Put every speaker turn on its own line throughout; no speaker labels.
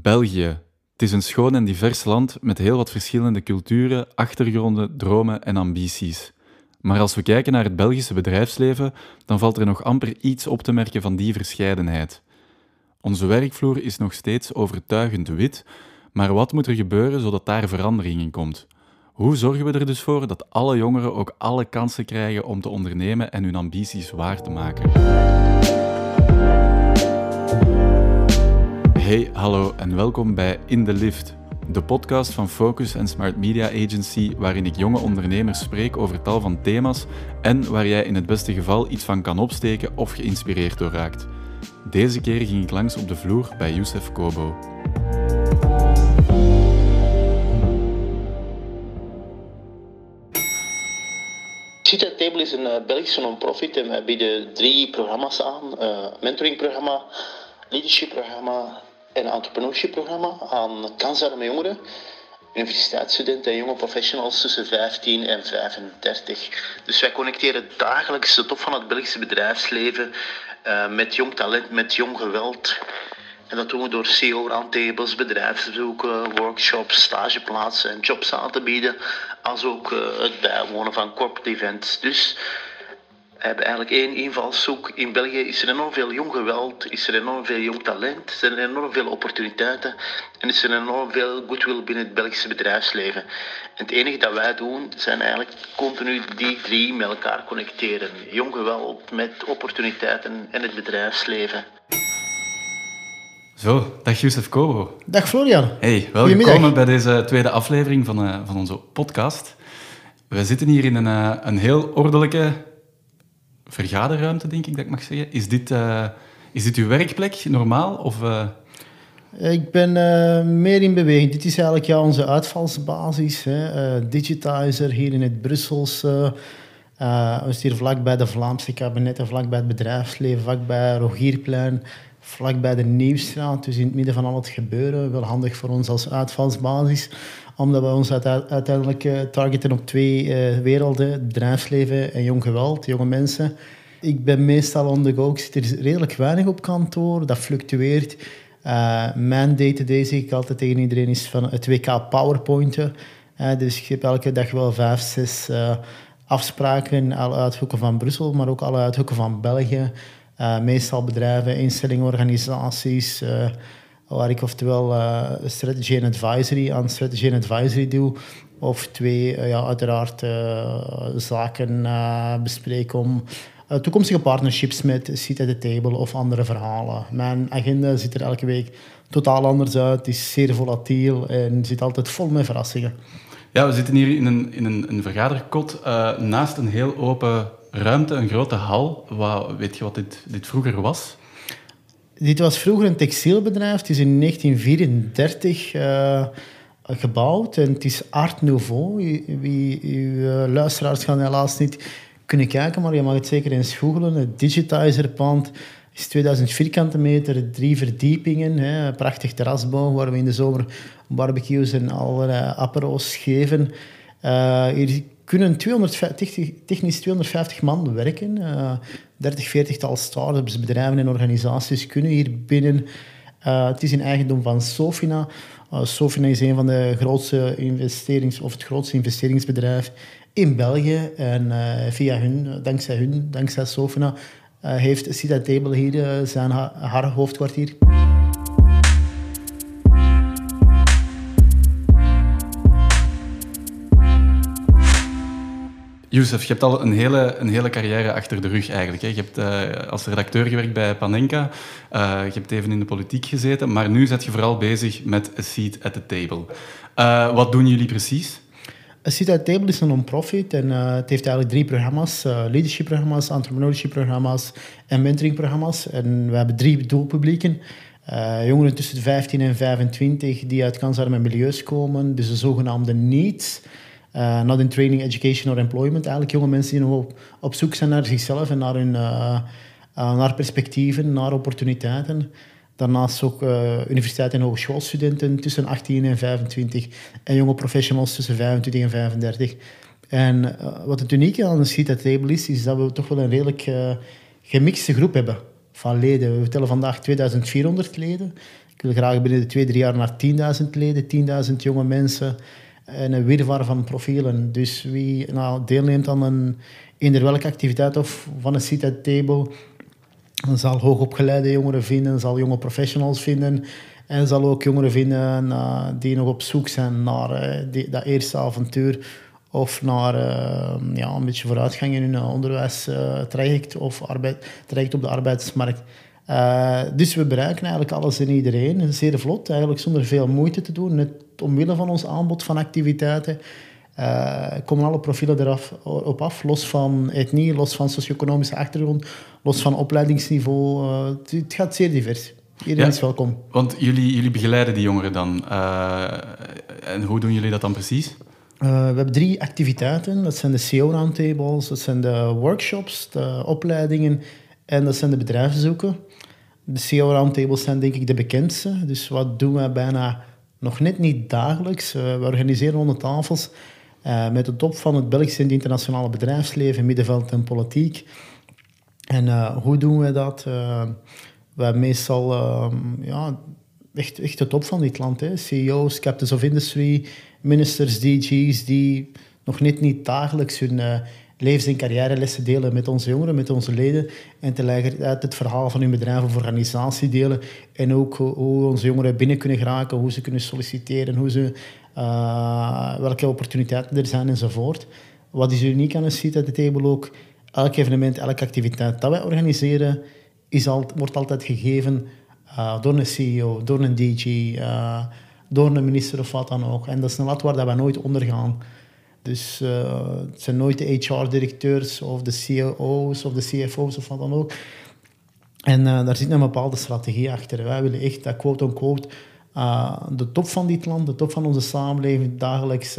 België. Het is een schoon en divers land met heel wat verschillende culturen, achtergronden, dromen en ambities. Maar als we kijken naar het Belgische bedrijfsleven, dan valt er nog amper iets op te merken van die verscheidenheid. Onze werkvloer is nog steeds overtuigend wit, maar wat moet er gebeuren zodat daar verandering in komt? Hoe zorgen we er dus voor dat alle jongeren ook alle kansen krijgen om te ondernemen en hun ambities waar te maken? Hey, hallo en welkom bij In the Lift, de podcast van Focus en Smart Media Agency, waarin ik jonge ondernemers spreek over tal van thema's en waar jij in het beste geval iets van kan opsteken of geïnspireerd door raakt. Deze keer ging ik langs op de vloer bij Youssef Kobo.
Cita Table is een uh, Belgische non-profit en wij bieden drie programma's aan. Uh, mentoringprogramma, leadershipprogramma en entrepreneurshipprogramma aan kansarme jongeren, universiteitsstudenten en jonge professionals tussen 15 en 35. Dus wij connecteren dagelijks de top van het Belgische bedrijfsleven uh, met jong talent, met jong geweld. En dat doen we door CEO-roundtables, bedrijfsbezoeken, workshops, stageplaatsen en jobs aan te bieden. Als ook uh, het bijwonen van corporate events. Dus hebben eigenlijk één invalshoek. In België is er enorm veel jong geweld, is er enorm veel jong talent, zijn er enorm veel opportuniteiten en is er enorm veel goodwill binnen het Belgische bedrijfsleven. En het enige dat wij doen, zijn eigenlijk continu die drie met elkaar connecteren. Jong geweld met opportuniteiten en het bedrijfsleven.
Zo, dag Youssef Kobo.
Dag Florian.
Hey, welkom bij deze tweede aflevering van, uh, van onze podcast. We zitten hier in een, uh, een heel ordelijke vergaderruimte, denk ik dat ik mag zeggen. Is dit, uh, is dit uw werkplek normaal? Of, uh...
Ik ben uh, meer in beweging. Dit is eigenlijk ja, onze uitvalsbasis. Hè. Digitizer hier in het Brussels. we zitten hier vlakbij de Vlaamse kabinetten, vlakbij het bedrijfsleven, vlakbij Rogierplein, vlakbij de Nieuwstraat. Dus in het midden van al het gebeuren. Wel handig voor ons als uitvalsbasis omdat we ons uiteindelijk uh, targeten op twee uh, werelden, het bedrijfsleven en jong geweld, jonge mensen. Ik ben meestal on the go, ik zit redelijk weinig op kantoor, dat fluctueert. Uh, mijn day-to-day, zeg ik altijd tegen iedereen, is van het WK PowerPointen. dus ik heb elke dag wel vijf, zes afspraken alle uithoeken van Brussel, maar ook alle uithoeken van België. Meestal bedrijven, instellingen, organisaties waar ik oftewel uh, strategy advisory aan strategy advisory doe, of twee, ja, uiteraard zaken bespreken om toekomstige partnerships met Seat at the Table of andere verhalen. Mijn agenda ziet er elke week totaal anders uit, is zeer volatiel en zit altijd vol met verrassingen.
Ja, we zitten hier in een, in een, een vergaderkot naast een heel open ruimte, een grote hal. Wat, weet je wat dit, dit vroeger was?
Dit was vroeger een textielbedrijf. Het is in 1934 uh, gebouwd en het is Art Nouveau. Wie, uw uh, luisteraars gaan helaas niet kunnen kijken, maar je mag het zeker eens googlen. Het Digitizerpand is 2000 vierkante meter, drie verdiepingen, hè, een prachtig terrasbouw waar we in de zomer barbecues en allerlei apero's geven. Hier kunnen 250, technisch 250 man werken. Uh, 30, 40 tal start-ups, bedrijven en organisaties kunnen hier binnen. Uh, het is in eigendom van Sofina. Uh, Sofina is een van de grootste investerings, of het grootste investeringsbedrijf in België. En uh, via hun, dankzij hun, dankzij Sofina, heeft Cita Table hier zijn haar hoofdkwartier.
Youssef, je hebt al een hele, een hele carrière achter de rug eigenlijk. Hè. Je hebt uh, als redacteur gewerkt bij Panenka, uh, je hebt even in de politiek gezeten, maar nu zit je vooral bezig met A Seat at the Table. Uh, wat doen jullie precies?
A Seat at the Table is een non-profit en het heeft eigenlijk drie programma's. leadership-programma's, entrepreneurship-programma's en mentoring-programma's. En we hebben drie doelpublieken. jongeren tussen de 15 en 25 die uit kansarme milieus komen, dus de zogenaamde NEETs. Uh, not in training, education or employment. Eigenlijk jonge mensen die nog op, zoek zijn naar zichzelf en naar, hun, uh, uh, naar perspectieven, naar opportuniteiten. Daarnaast ook universiteit- en hogeschoolstudenten tussen 18 en 25 en jonge professionals tussen 25 en 35. En wat het unieke aan Seat at Table is, is dat we toch wel een redelijk gemixte groep hebben van leden. We tellen vandaag 2400 leden. Ik wil graag binnen de twee, drie jaar naar 10.000 leden, 10.000 jonge mensen en een wirwar van profielen. Dus wie nou, deelneemt aan een eender welke activiteit of van een seat at table, dan zal hoogopgeleide jongeren vinden, zal jonge professionals vinden en zal ook jongeren vinden uh, die nog op zoek zijn naar uh, die, dat eerste avontuur of naar ja, een beetje vooruitgang in hun onderwijstraject of arbeid, traject op de arbeidsmarkt. Dus we bereiken eigenlijk alles en iedereen, zeer vlot, eigenlijk zonder veel moeite te doen, net omwille van ons aanbod van activiteiten. komen alle profielen eraf op af, los van etnie, los van socio-economische achtergrond, los van opleidingsniveau. het gaat zeer divers. Iedereen is welkom.
Want jullie, jullie begeleiden die jongeren dan. Uh, en hoe doen jullie dat dan precies?
Uh, we hebben drie activiteiten. Dat zijn de CEO roundtables, dat zijn de workshops, de opleidingen en dat zijn de bedrijfszoeken. De CEO roundtables zijn denk ik de bekendste. Dus wat doen we bijna nog net niet dagelijks? Uh, we organiseren ronde tafels met de top van het Belgische en het internationale bedrijfsleven, middenveld en politiek. En hoe doen we dat? we hebben meestal uh, ja, echt, echt de top van dit land. Hè. CEO's, captains of industry, ministers, DG's, die nog net niet dagelijks hun levens- en carrièrelessen delen met onze jongeren, met onze leden. En tegelijkertijd het verhaal van hun bedrijf of organisatie delen. En ook hoe onze jongeren binnen kunnen geraken, hoe ze kunnen solliciteren, hoe ze, uh, welke opportuniteiten er zijn enzovoort. Wat is uniek aan een site at the table ook? Elk evenement, elke activiteit dat wij organiseren is wordt altijd gegeven uh, door een CEO, door een DG, uh, door een minister of wat dan ook. En dat is een lat waar dat we nooit onder gaan. Dus uh, het zijn nooit de HR-directeurs of de CEO's of de CFO's of wat dan ook. En daar zit een bepaalde strategie achter. Wij willen echt dat quote-unquote de top van dit land, de top van onze samenleving, dagelijks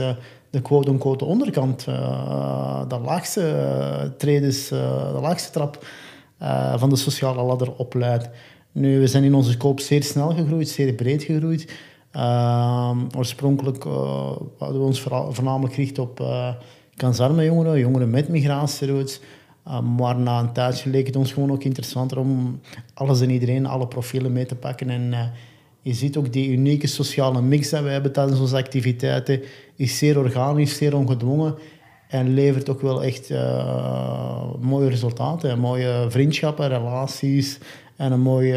de quote-unquote onderkant, de laagste tredes, de laagste trap uh, van de sociale ladder opleidt. Nu, we zijn in onze scope zeer snel gegroeid, zeer breed gegroeid. Uh, oorspronkelijk uh, hadden we ons voornamelijk gericht op uh, kansarme jongeren, jongeren met migratieroutes. maar na een tijdje leek het ons gewoon ook interessanter om alles en iedereen, alle profielen mee te pakken. En je ziet ook die unieke sociale mix dat we hebben tijdens onze activiteiten, is zeer organisch, zeer ongedwongen. En levert ook wel echt mooie resultaten. Mooie vriendschappen, relaties en een mooi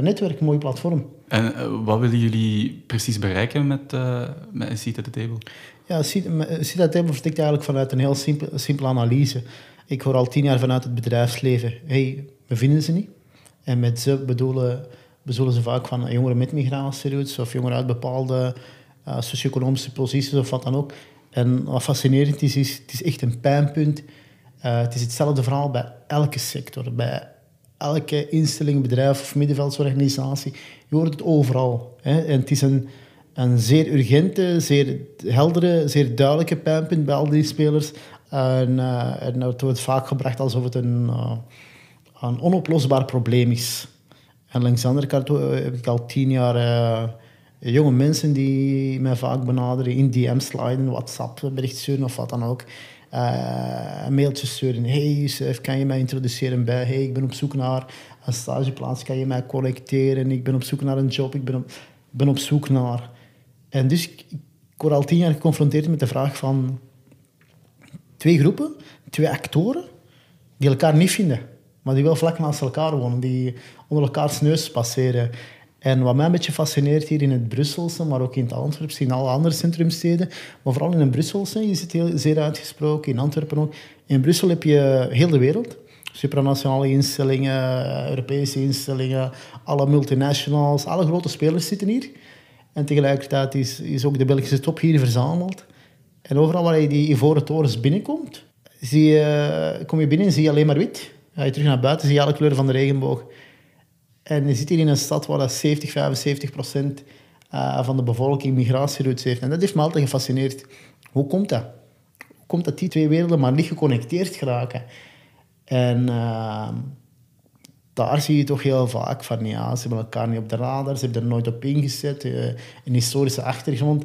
netwerk, een mooi platform.
En uh, wat willen jullie precies bereiken met, uh, met een Seat at the Table?
Ja, Seat at the Table vertrekt eigenlijk vanuit een heel simpele, simpele analyse. Ik hoor al tien jaar vanuit het bedrijfsleven, hey, we vinden ze niet. En met ze bedoelen, bedoelen ze vaak van jongeren met migratieroutes of jongeren uit bepaalde socio-economische posities of wat dan ook. En wat fascinerend is, is het is echt een pijnpunt. Uh, het is hetzelfde verhaal bij elke sector, bij elke instelling, bedrijf of middenveldsorganisatie. Je hoort het overal. Hè? En het is een, een zeer urgente, zeer heldere, zeer duidelijke pijnpunt bij al die spelers. En, uh, het wordt vaak gebracht alsof het een, uh, een onoplosbaar probleem is. En langs de andere kant heb ik al tien jaar jonge mensen die mij vaak benaderen, in DM sliden, WhatsApp bericht sturen of wat dan ook. Uh, een mailtje sturen. Hey Yusuf, kan je mij introduceren bij... Hey, ik ben op zoek naar een stageplaats. Kan je mij collecteren? Ik ben op zoek naar een job. Ik ben op, ben op zoek naar... En dus ik, ik word al tien jaar geconfronteerd met de vraag van... Twee groepen, twee actoren, die elkaar niet vinden. Maar die wel vlak naast elkaar wonen. Die onder elkaars neus passeren. En wat mij een beetje fascineert hier in het Brusselse, maar ook in het Antwerpse, in alle andere centrumsteden, maar vooral in het Brusselse is het heel, zeer uitgesproken, in Antwerpen ook. In Brussel heb je heel de wereld. Supranationale instellingen, Europese instellingen, alle multinationals, alle grote spelers zitten hier. En tegelijkertijd is, is ook de Belgische top hier verzameld. En overal waar je die ivoren torens binnenkomt, zie je, kom je binnen en zie je alleen maar wit. Ga je terug naar buiten, zie je alle kleuren van de regenboog. En je zit hier in een stad waar dat 70, 75 procent uh, van de bevolking migratieroutes heeft. En dat heeft me altijd gefascineerd. Hoe komt dat? Hoe komt dat die twee werelden maar niet geconnecteerd geraken? En uh, daar zie je toch heel vaak van, ja, ze hebben elkaar niet op de radar, ze hebben er nooit op ingezet, uh, een historische achtergrond.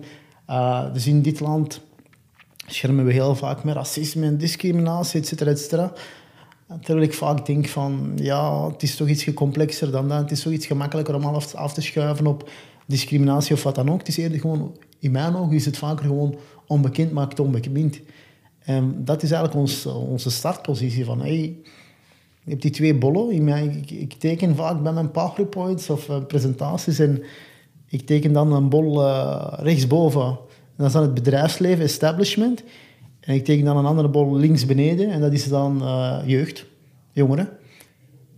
Uh, dus in dit land schermen we heel vaak met racisme en discriminatie, et cetera, et cetera. Terwijl ik vaak denk van, ja, het is toch iets complexer dan dat. Het is toch iets gemakkelijker om alles af te schuiven op discriminatie of wat dan ook. Het is eerder gewoon, in mijn ogen is het vaker gewoon onbekend maakt onbekend. En dat is eigenlijk ons, onze startpositie van, hey, je hebt die twee bollen. Ik, teken vaak bij mijn PowerPoints of uh, presentaties en ik teken dan een bol uh, rechtsboven. En dat is dan het bedrijfsleven, establishment. En ik teken dan een andere bol links beneden en dat is dan uh, jeugd, jongeren.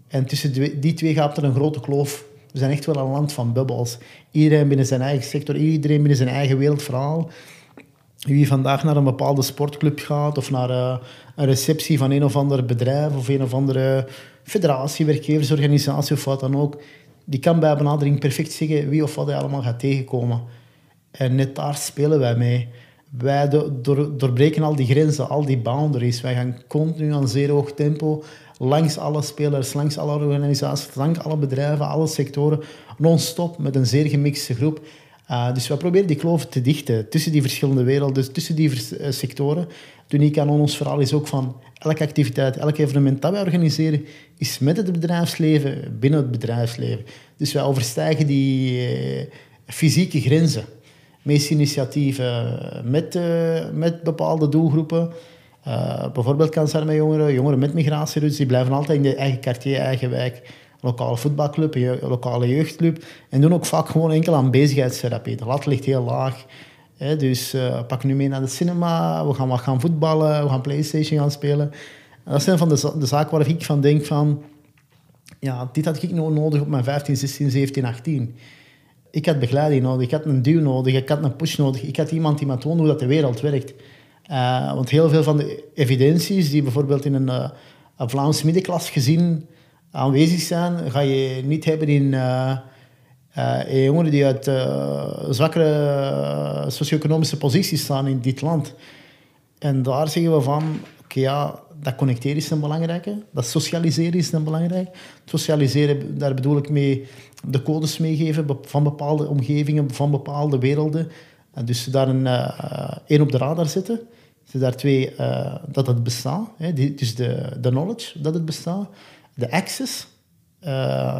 En tussen die twee gaat er een grote kloof. We zijn echt wel een land van bubbels. Iedereen binnen zijn eigen sector, iedereen binnen zijn eigen wereldverhaal. Wie vandaag naar een bepaalde sportclub gaat of naar uh, een receptie van een of ander bedrijf of een of andere federatie, werkgeversorganisatie of wat dan ook, die kan bij benadering perfect zeggen wie of wat hij allemaal gaat tegenkomen. En net daar spelen wij mee. Wij door, doorbreken al die grenzen, al die boundaries. Wij gaan continu aan zeer hoog tempo langs alle spelers, langs alle organisaties, langs alle bedrijven, alle sectoren, non-stop met een zeer gemixte groep. Uh, dus we proberen die kloof te dichten tussen die verschillende werelden, dus tussen die uh, sectoren. Het unieke ons verhaal is ook van elke activiteit, elk evenement dat wij organiseren, is met het bedrijfsleven, binnen het bedrijfsleven. Dus wij overstijgen die uh, fysieke grenzen. Meeste initiatieven met, met bepaalde doelgroepen. bijvoorbeeld kansen met jongeren, jongeren met migratieroutes, die blijven altijd in de eigen quartier, eigen wijk lokale voetbalclub, een lokale jeugdclub. En doen ook vaak gewoon enkel aan bezigheidstherapie. De lat ligt heel laag. Hè, dus uh, pak nu mee naar de cinema, we gaan wat gaan voetballen, we gaan Playstation gaan spelen. En dat zijn van de, de zaken waar ik van denk van... Ja, dit had ik nog nodig op mijn 15, 16, 17, 18. Ik had begeleiding nodig, ik had een duw nodig, ik had een push nodig. Ik had iemand die me toonde hoe dat de wereld werkt. Uh, want heel veel van de evidenties die bijvoorbeeld in een, een Vlaams middenklas gezien aanwezig zijn, ga je niet hebben in uh, jongeren die uit zwakkere socio-economische posities staan in dit land. En daar zeggen we van, oké ja, dat connecteren is een belangrijke, dat socialiseren is een belangrijk. Socialiseren, daar bedoel ik mee de codes meegeven van bepaalde omgevingen, van bepaalde werelden. En dus daar een één op de radar zetten. Dus daar twee, dat het bestaat, hè, dus de, de knowledge dat het bestaat de access,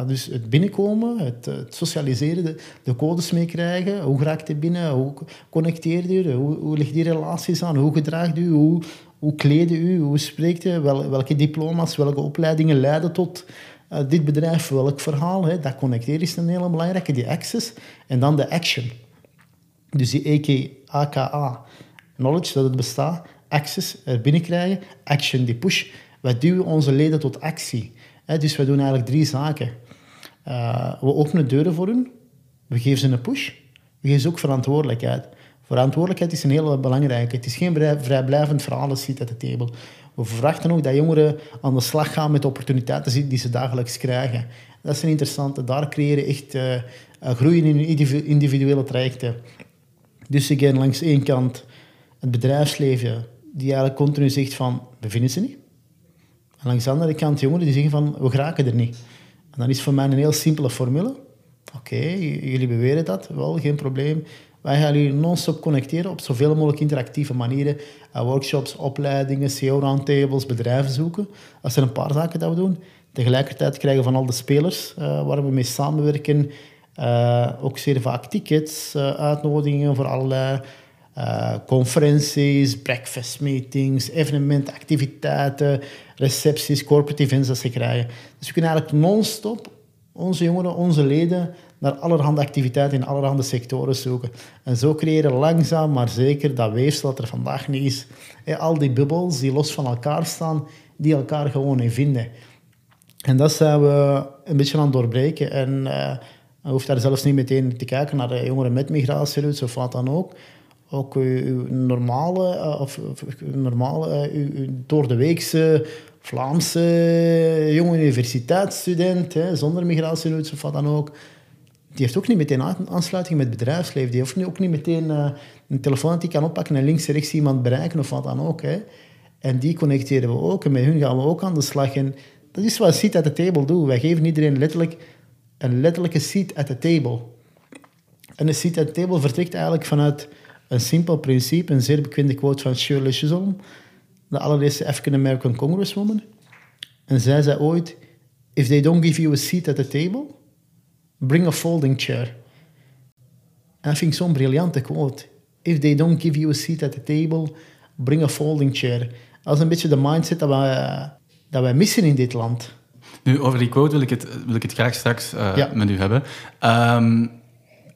dus het binnenkomen, het, het socialiseren, de, de, codes meekrijgen. Hoe raakt je binnen? Hoe connecteert u? Hoe, hoe ligt die relaties aan? Hoe gedraagt u? Hoe, hoe kleed u? Hoe spreekt u? Wel, welke diploma's, welke opleidingen leiden tot uh, dit bedrijf? Welk verhaal? Hè? Dat connecteren is een hele belangrijke, die access. En dan de action. Dus die AKA, knowledge dat het bestaat, access er binnenkrijgen, action, die push. Wij duwen onze leden tot actie dus we doen eigenlijk drie zaken. Uh, we openen deuren voor hun, we geven ze een push, we geven ze ook verantwoordelijkheid. Verantwoordelijkheid is een hele belangrijke. Het is geen vrijblijvend verhaal ziet at de table. We verwachten ook dat jongeren aan de slag gaan met de opportuniteiten die ze dagelijks krijgen. Dat is een interessante. Daar creëren echt uh, groeien in hun individuele trajecten. Dus again, langs één kant het bedrijfsleven, die eigenlijk continu zegt van, we vinden ze niet. En langs de andere kant jongeren die zeggen van, we geraken er niet. En dan is voor mij een heel simpele formule. Oké, jullie beweren dat, wel, geen probleem. Wij gaan jullie non-stop connecteren op zoveel mogelijk interactieve manieren. Uh, workshops, opleidingen, CEO-roundtables, bedrijven zoeken. Dat zijn een paar zaken dat we doen. Tegelijkertijd krijgen we van al de spelers uh, waar we mee samenwerken uh, ook zeer vaak tickets, uitnodigingen voor allerlei conferenties, breakfast meetings, evenementactiviteiten, recepties, corporate events dat ze krijgen. Dus we kunnen eigenlijk non-stop onze jongeren, onze leden, naar allerhande activiteiten in allerhande sectoren zoeken. En zo creëren langzaam maar zeker dat weefsel dat er vandaag niet is. al die bubbels die los van elkaar staan, die elkaar gewoon niet vinden. En dat zijn we een beetje aan het doorbreken. En uh, je hoeft daar zelfs niet meteen te kijken naar de jongeren met migratieroutes of wat dan ook ook uw, normale, uh, of, normale uw, door de weekse Vlaamse jonge universiteitsstudent, hè, zonder migratienoods of wat dan ook, die heeft ook niet meteen aansluiting met het bedrijfsleven. Die heeft ook niet meteen uh, een telefoon die kan oppakken en links en rechts iemand bereiken of wat dan ook. Hè. En die connecteren we ook en met hun gaan we ook aan de slag. En dat is wat Seat at the Table doet. Wij geven iedereen letterlijk een letterlijke seat at the table. En een seat at the table vertrekt eigenlijk vanuit een simpel principe, een zeer bekende quote van Shirley Chisholm, de allereerste African-American Congresswoman. En zij zei ooit, if they don't give you a seat at the table, bring a folding chair. En dat vind ik zo'n briljante quote. If they don't give you a seat at the table, bring a folding chair. Dat is een beetje de mindset dat wij, dat wij missen in dit land.
Nu, over die quote wil ik het, wil ik het graag straks uh, met u hebben. Um,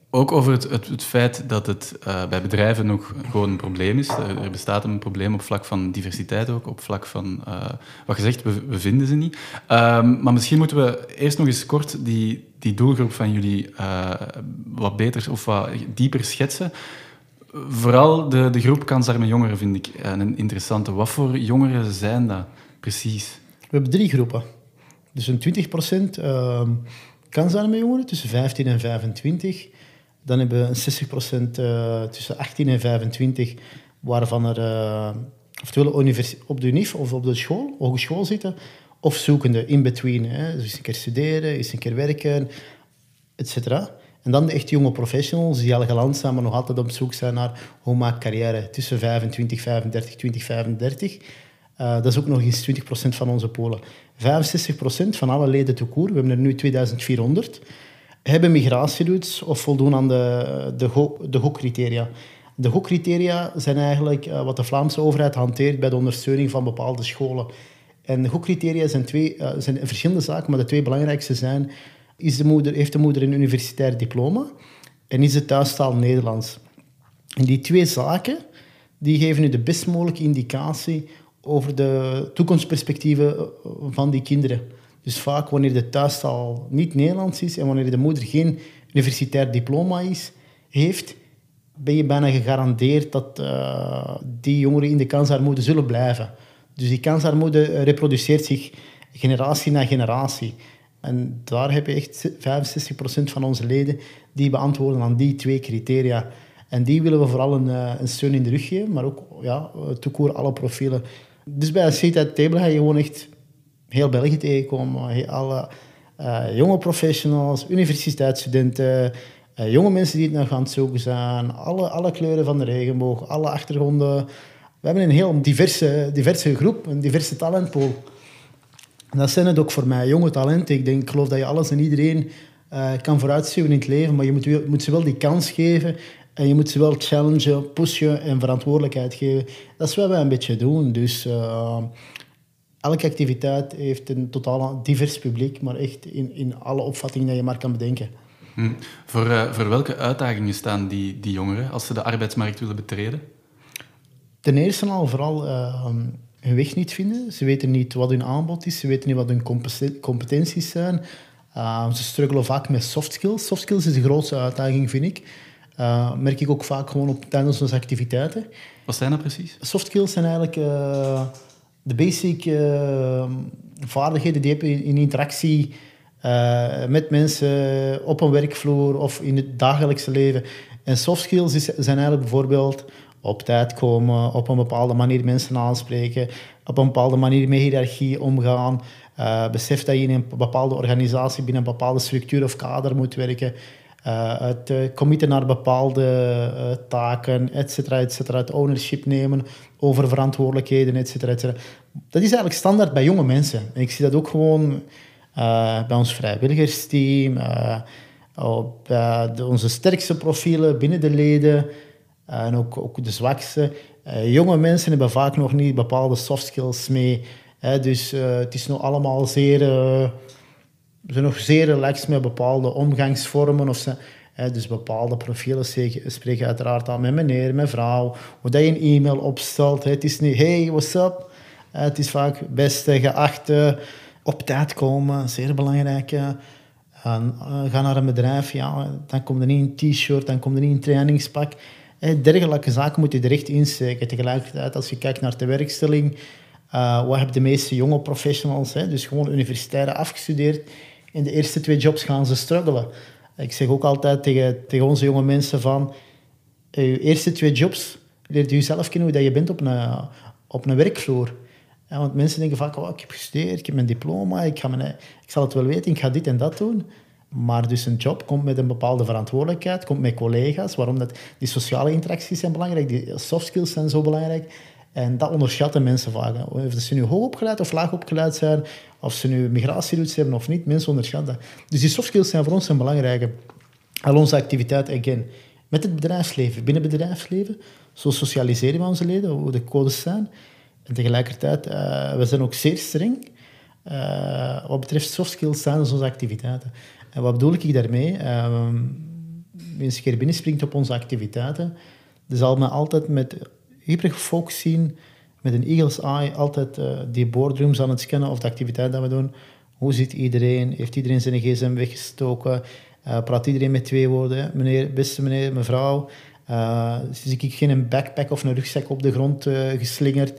ook over het, het, het, feit dat het uh, bij bedrijven nog gewoon een probleem is. Er bestaat een probleem op vlak van diversiteit ook, op vlak van uh, wat gezegd, we, we vinden ze niet. Um, maar misschien moeten we eerst nog eens kort die, die doelgroep van jullie uh, wat beter of wat dieper schetsen. Vooral de, de groep kansarme jongeren vind ik een interessante. Wat voor jongeren zijn dat precies?
We hebben drie groepen. Dus een 20 procent uh, kansarme jongeren tussen 15 en 25. Dan hebben we een 60% uh, tussen 18 en 25, waarvan er uh, oftewel op de UNIF of op de school, hogeschool zitten, of zoekende in between. Hè. Dus een keer studeren, eens een keer werken, etc. En dan de echt jonge professionals die al geland zijn, maar nog altijd op zoek zijn naar hoe maak carrière tussen 25, 35, 20, 35. Uh, dat is ook nog eens 20% van onze polen. 65% van alle leden te koer, we hebben er nu 2400 hebben migratieroutes of voldoen aan de, de, de hoekcriteria. De hoekcriteria zijn eigenlijk uh, wat de Vlaamse overheid hanteert bij de ondersteuning van bepaalde scholen. En de hoekcriteria zijn, twee, uh, zijn verschillende zaken, maar de twee belangrijkste zijn... Is de moeder, heeft de moeder een universitair diploma en is de thuistaal Nederlands? En die twee zaken die geven u de best mogelijke indicatie over de toekomstperspectieven eh, van die kinderen. Dus vaak wanneer de thuistaal niet Nederlands is en wanneer de moeder geen universitair diploma is, heeft, ben je bijna gegarandeerd dat uh, die jongeren in de kansarmoede zullen blijven. Dus die kansarmoede reproduceert zich generatie na generatie. En daar heb je echt 65% van onze leden die beantwoorden aan die twee criteria. En die willen we vooral een, eh, een steun in de rug geven, maar ook ja, toekoor alle profielen. Dus bij een at table ga je gewoon echt heel België tegenkomen. Alle jonge professionals, universiteitsstudenten, jonge mensen die het nog aan het zoeken zijn, alle, alle kleuren van de regenboog, alle achtergronden. We hebben een heel diverse, diverse groep, een diverse talentpool. En dat zijn het ook voor mij, jonge talenten. Ik, denk, ik geloof dat je alles en iedereen uh, kan vooruitstuwen in het leven, maar je moet, moet ze wel die kans geven en je moet ze wel challengen, pushen en verantwoordelijkheid geven. Dat is wat wij een beetje doen. Dus elke activiteit heeft een totaal divers publiek, maar echt in, in alle opvattingen die je maar kan bedenken.
Hm. Voor, uh, voor welke uitdagingen staan die, die jongeren als ze de arbeidsmarkt willen betreden?
Ten eerste al vooral uh, hun weg niet vinden. Ze weten niet wat hun aanbod is, ze weten niet wat hun competenties zijn. Uh, ze struggelen vaak met soft skills. Soft skills is de grootste uitdaging, vind ik. Uh, merk ik ook vaak gewoon op, tijdens onze activiteiten.
Wat zijn dat precies?
Soft skills zijn eigenlijk de basic uh, vaardigheden die je hebt in, interactie met mensen op een werkvloer of in het dagelijkse leven. En soft skills is, zijn eigenlijk bijvoorbeeld op tijd komen, op een bepaalde manier mensen aanspreken, op een bepaalde manier met hiërarchie omgaan. Uh, besef dat je in een bepaalde organisatie binnen een bepaalde structuur of kader moet werken. Het uh, committen naar bepaalde taken, et cetera, et cetera. Het ownership nemen over verantwoordelijkheden, et cetera, et cetera. Dat is eigenlijk standaard bij jonge mensen. En ik zie dat ook gewoon bij ons vrijwilligersteam, op onze sterkste profielen binnen de leden en ook, ook de zwakste. jonge mensen hebben vaak nog niet bepaalde soft skills mee. dus het is nog allemaal zeer we zijn nog zeer relaxed met bepaalde omgangsvormen. Of ze, hè, dus bepaalde profielen spreken uiteraard aan met meneer, met vrouw. Hoe dat je een e-mail opstelt. Hè. Het is niet, hey, what's up? Het is vaak beste, geachte, op tijd komen, zeer belangrijk. En, ga naar een bedrijf, ja, dan komt er niet een t-shirt, dan komt er niet een trainingspak. Dergelijke zaken moet je er echt insteken. Tegelijkertijd, als je kijkt naar de werkstelling, uh, wat hebben de meeste jonge professionals, hè, dus gewoon universitair afgestudeerd, in de eerste twee jobs gaan ze struggelen. Ik zeg ook altijd tegen, tegen onze jonge mensen van... Je eerste twee jobs leert je jezelf kennen hoe dat je bent op een, op een werkvloer. want mensen denken vaak, oh, ik heb gestudeerd, ik heb mijn diploma, ik, ga mijn, ik zal het wel weten, ik ga dit en dat doen. Maar dus een job komt met een bepaalde verantwoordelijkheid, komt met collega's. Waarom dat, die sociale interacties zijn belangrijk, die soft skills zijn zo belangrijk. En dat onderschatten mensen vaak. Of ze nu hoog opgeleid of laag opgeleid zijn, of ze nu migratieroutes hebben of niet, mensen onderschatten dat. Dus die soft skills zijn voor ons een belangrijke. Al onze activiteiten, again, met het bedrijfsleven, binnen het bedrijfsleven, zo socialiseren we onze leden, hoe de codes zijn. En tegelijkertijd, uh, we zijn ook zeer streng uh, wat betreft soft skills tijdens onze activiteiten. En wat bedoel ik daarmee? Als je keer binnenspringt op onze activiteiten, dan zal men altijd met hyper gefocust zien, met een eagle's eye, altijd uh, die boardrooms aan het scannen of de activiteit dat we doen. Hoe zit iedereen? Heeft iedereen zijn gsm weggestoken? Uh, praat iedereen met twee woorden? Meneer, beste meneer, mevrouw, uh, zie ik geen backpack of een rugzak op de grond geslingerd?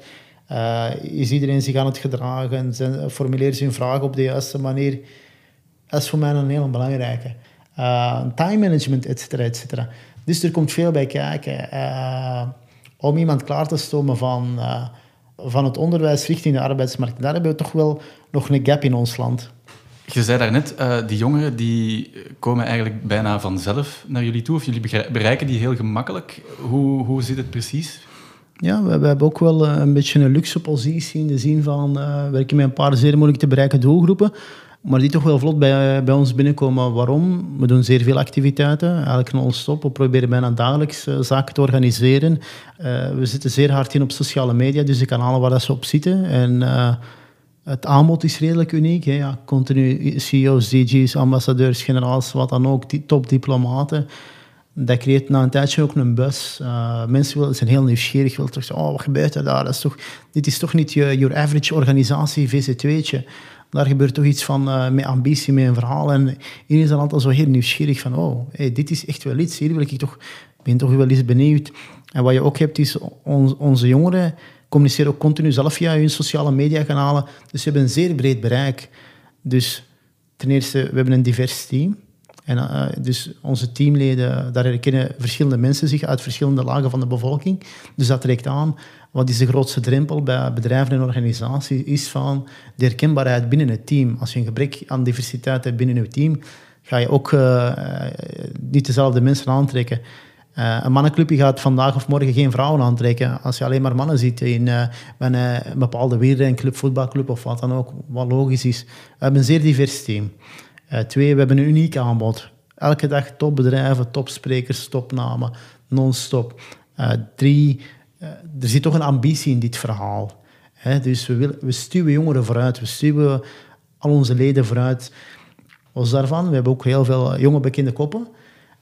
is iedereen zich aan het gedragen? Zijn, formuleren ze hun vragen op de juiste manier? Dat is voor mij een heel belangrijke. time management, et cetera, et cetera. Dus er komt veel bij kijken om iemand klaar te stomen van, uh, van het onderwijs richting de arbeidsmarkt. Daar hebben we toch wel nog een gap in ons land.
Je zei daarnet, uh, die jongeren die komen eigenlijk bijna vanzelf naar jullie toe, of jullie bereiken die heel gemakkelijk. Hoe, hoe zit het precies?
Ja, we, we, hebben ook wel eh, een beetje een luxe positie in de zin van uh, werken met een paar zeer moeilijk te bereiken doelgroepen maar die toch wel vlot bij, bij ons binnenkomen. Waarom? We doen zeer veel activiteiten, eigenlijk non-stop. We proberen bijna dagelijks uh, zaken te organiseren. Uh, we zitten zeer hard in op sociale media, dus de kanalen waar dat ze op zitten. En uh, het aanbod is redelijk uniek. Hè. Ja, continu CEO's, DG's, ambassadeurs, generaals, wat dan ook, die topdiplomaten. Dat creëert na een tijdje ook een bus. mensen willen, zijn heel nieuwsgierig, willen toch zeggen, oh, wat gebeurt er daar? Dat is toch, dit is toch niet je your average organisatie, VC2'tje daar gebeurt toch iets van uh, met ambitie, met een verhaal. En iedereen is dan altijd zo heel nieuwsgierig van, oh, hey, dit is echt wel iets. Hier wil ik toch, ben toch wel eens benieuwd. En wat je ook hebt, is onze jongeren communiceren ook continu zelf via hun sociale mediakanalen. Dus ze hebben een zeer breed bereik. Dus ten eerste, we hebben een divers team. En uh, dus onze teamleden, daar herkennen verschillende mensen zich uit verschillende lagen van de bevolking. Dus dat trekt aan. Wat is de grootste drempel bij bedrijven en organisaties? Is van de herkenbaarheid binnen het team. Als je een gebrek aan diversiteit hebt binnen je team, ga je ook uh, niet dezelfde mensen aantrekken. Uh, een mannenclubje gaat vandaag of morgen geen vrouwen aantrekken. Als je alleen maar mannen ziet in uh, een, een bepaalde wielrenclub, voetbalclub of wat dan ook, wat logisch is. We hebben een zeer divers team. Twee, we hebben een uniek aanbod. Elke dag topbedrijven, topsprekers, topnamen, non-stop. drie, eh, er zit toch een ambitie in dit verhaal. dus we, willen, we stuwen jongeren vooruit, we stuwen al onze leden vooruit. Los daarvan, we hebben ook heel veel jonge bekende koppen.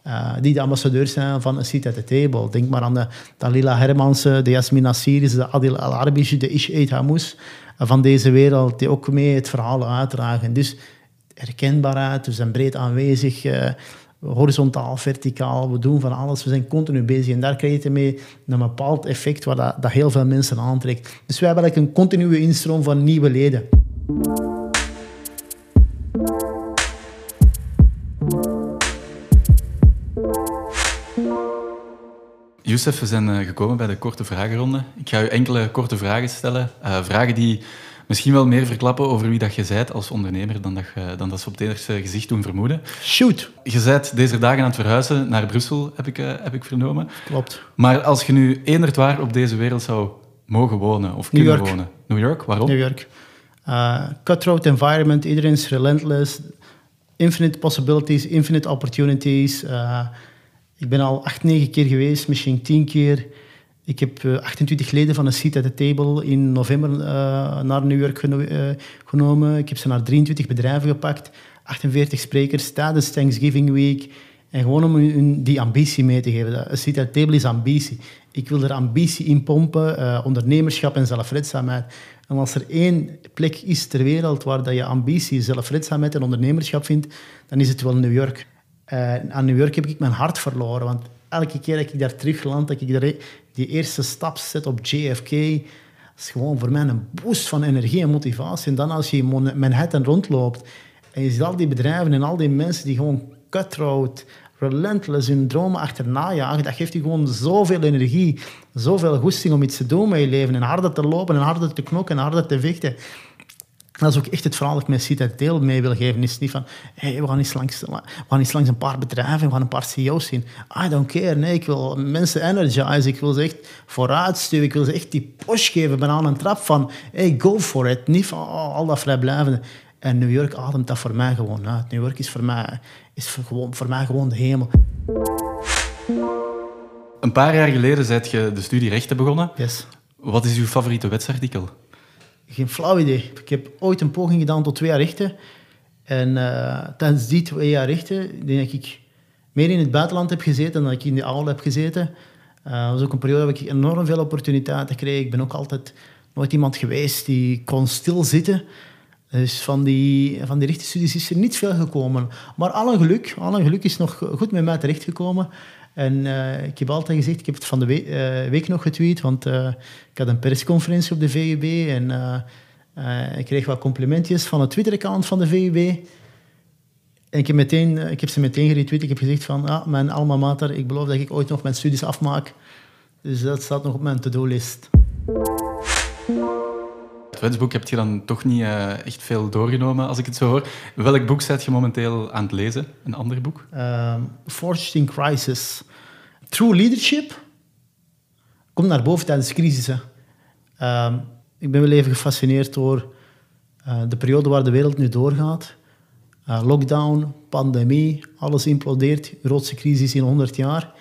Uh, die de ambassadeurs zijn van een seat at the table. Denk maar aan de Dalila Hermansen, de Yasmin Assiris, de Adil Al-Arbish, de Ish Eid Hamous van deze wereld, die ook mee het verhaal uitdragen. Dus herkenbaarheid, we zijn breed aanwezig. Horizontaal, verticaal, we doen van alles, we zijn continu bezig. En daar krijg je mee een bepaald effect waar dat, heel veel mensen aantrekt. Dus we hebben eigenlijk een continue instroom van nieuwe leden.
Youssef, we zijn eh, gekomen bij de korte vragenronde. Ik ga u enkele korte vragen stellen. Uh, vragen die misschien wel meer verklappen over wie dat je bent als ondernemer dan dat, je, dan dat ze op het eerste gezicht doen vermoeden.
Shoot!
Je bent deze dagen aan het verhuizen naar Brussel, heb ik, uh, heb ik vernomen.
Klopt.
Maar als je nu eenderd waar op deze wereld zou mogen wonen of kunnen wonen... New York, waarom?
New York. Uh, cutthroat environment, iedereen is relentless. Infinite possibilities, infinite opportunities. Uh, ik ben al acht, negen keer geweest, misschien tien keer. Ik heb 28 eh, leden van een seat at the table in november uh, naar New York uh, genomen. Ik heb ze naar 23 bedrijven gepakt, 48 sprekers tijdens Thanksgiving Week. En gewoon om hun die ambitie mee te geven. Een seat at the table is ambitie. Ik wil er ambitie in pompen, ondernemerschap en zelfredzaamheid. En als er één plek is ter wereld waar dat je ambitie, zelfredzaamheid en ondernemerschap vindt, dan is het wel New York. aan New York heb ik mijn hart verloren, want elke keer dat ik daar terugland, dat ik daar die eerste stap zet op JFK, is gewoon voor mij een boost van energie en motivatie. En dan als je in Manhattan rondloopt en je ziet al die bedrijven en al die mensen die gewoon cutthroat, relentless hun dromen achterna jagen, dat geeft je gewoon zoveel energie, zoveel goesting om iets te doen met je leven en harder te lopen en harder te knokken en harder te vechten. Dat is ook echt het verhaal dat ik met Cita Deel mee wil geven. is niet van, hey, we, gaan eens langs, we gaan eens langs een paar bedrijven, we gaan een paar CEO's zien. I don't care. Nee, ik wil mensen energize. Ik wil ze echt vooruitstuwen. Ik wil ze echt die push geven, bijna een trap van, hey, go for it. Niet van oh, al dat vrijblijvende. En New York ademt dat voor mij gewoon uit. New York is voor mij, is voor, gewoon, voor mij gewoon de hemel.
Een paar jaar geleden zijt je de studie rechten begonnen.
Yes.
Wat is uw favoriete wetsartikel?
Geen flauw idee. Ik heb ooit een poging gedaan tot twee jaar rechten. En uh, tijdens die twee jaar rechten, denk ik ik meer in het buitenland heb gezeten dan ik in de aula heb gezeten. Uh, dat was ook een periode waar ik enorm veel opportuniteiten kreeg. Ik ben ook altijd nooit iemand geweest die kon stilzitten. Dus van die, van die rechtenstudies is er niet veel gekomen. Maar alle geluk, alle geluk is nog goed met mij terechtgekomen. En uh, ik heb altijd gezegd, ik heb het van de week, uh, week nog getweet, want uh, ik had een persconferentie op de VUB en ik kreeg wat complimentjes van het Twitter-account van de VUB. En ik heb, meteen, ik heb ze meteen geretweet. Ik heb gezegd van, ah, mijn alma mater, ik beloof dat ik ooit nog mijn studies afmaak. Dus dat staat nog op mijn to-do-list.
Het wetsboek heb je dan toch niet echt veel doorgenomen, als ik het zo hoor. Welk boek zet je momenteel aan het lezen? Een ander boek?
Um, Forged in Crisis. True Leadership komt naar boven tijdens crisissen. Uh, ik ben wel even gefascineerd door uh, de periode waar de wereld nu doorgaat. Uh, lockdown, pandemie, alles implodeert. Grootste crisis in 100 jaar.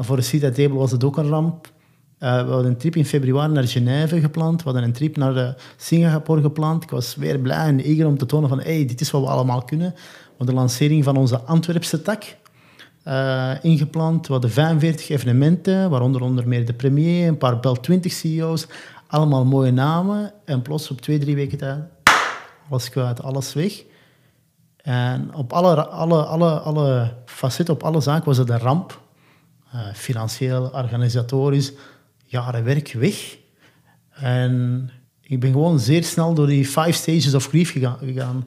Voor de Cita Table was het ook een ramp. We hadden een trip in februari naar Genève gepland. We hadden een trip naar Singapore gepland. Ik was weer blij en eager om te tonen van hey, dit is wat we allemaal kunnen. We de lancering van onze Antwerpse tak uh, ingepland. We hadden 45 evenementen, waaronder onder meer de premier, een paar Bel 20 CEO's. Allemaal mooie namen. En plots op twee, drie weken tijd, alles kwijt, alles weg. En op alle, alle, alle, alle facetten, op alle zaken was het een ramp. Financieel, organisatorisch, jaren werk weg. En ik ben gewoon zeer snel door die five stages of grief gegaan.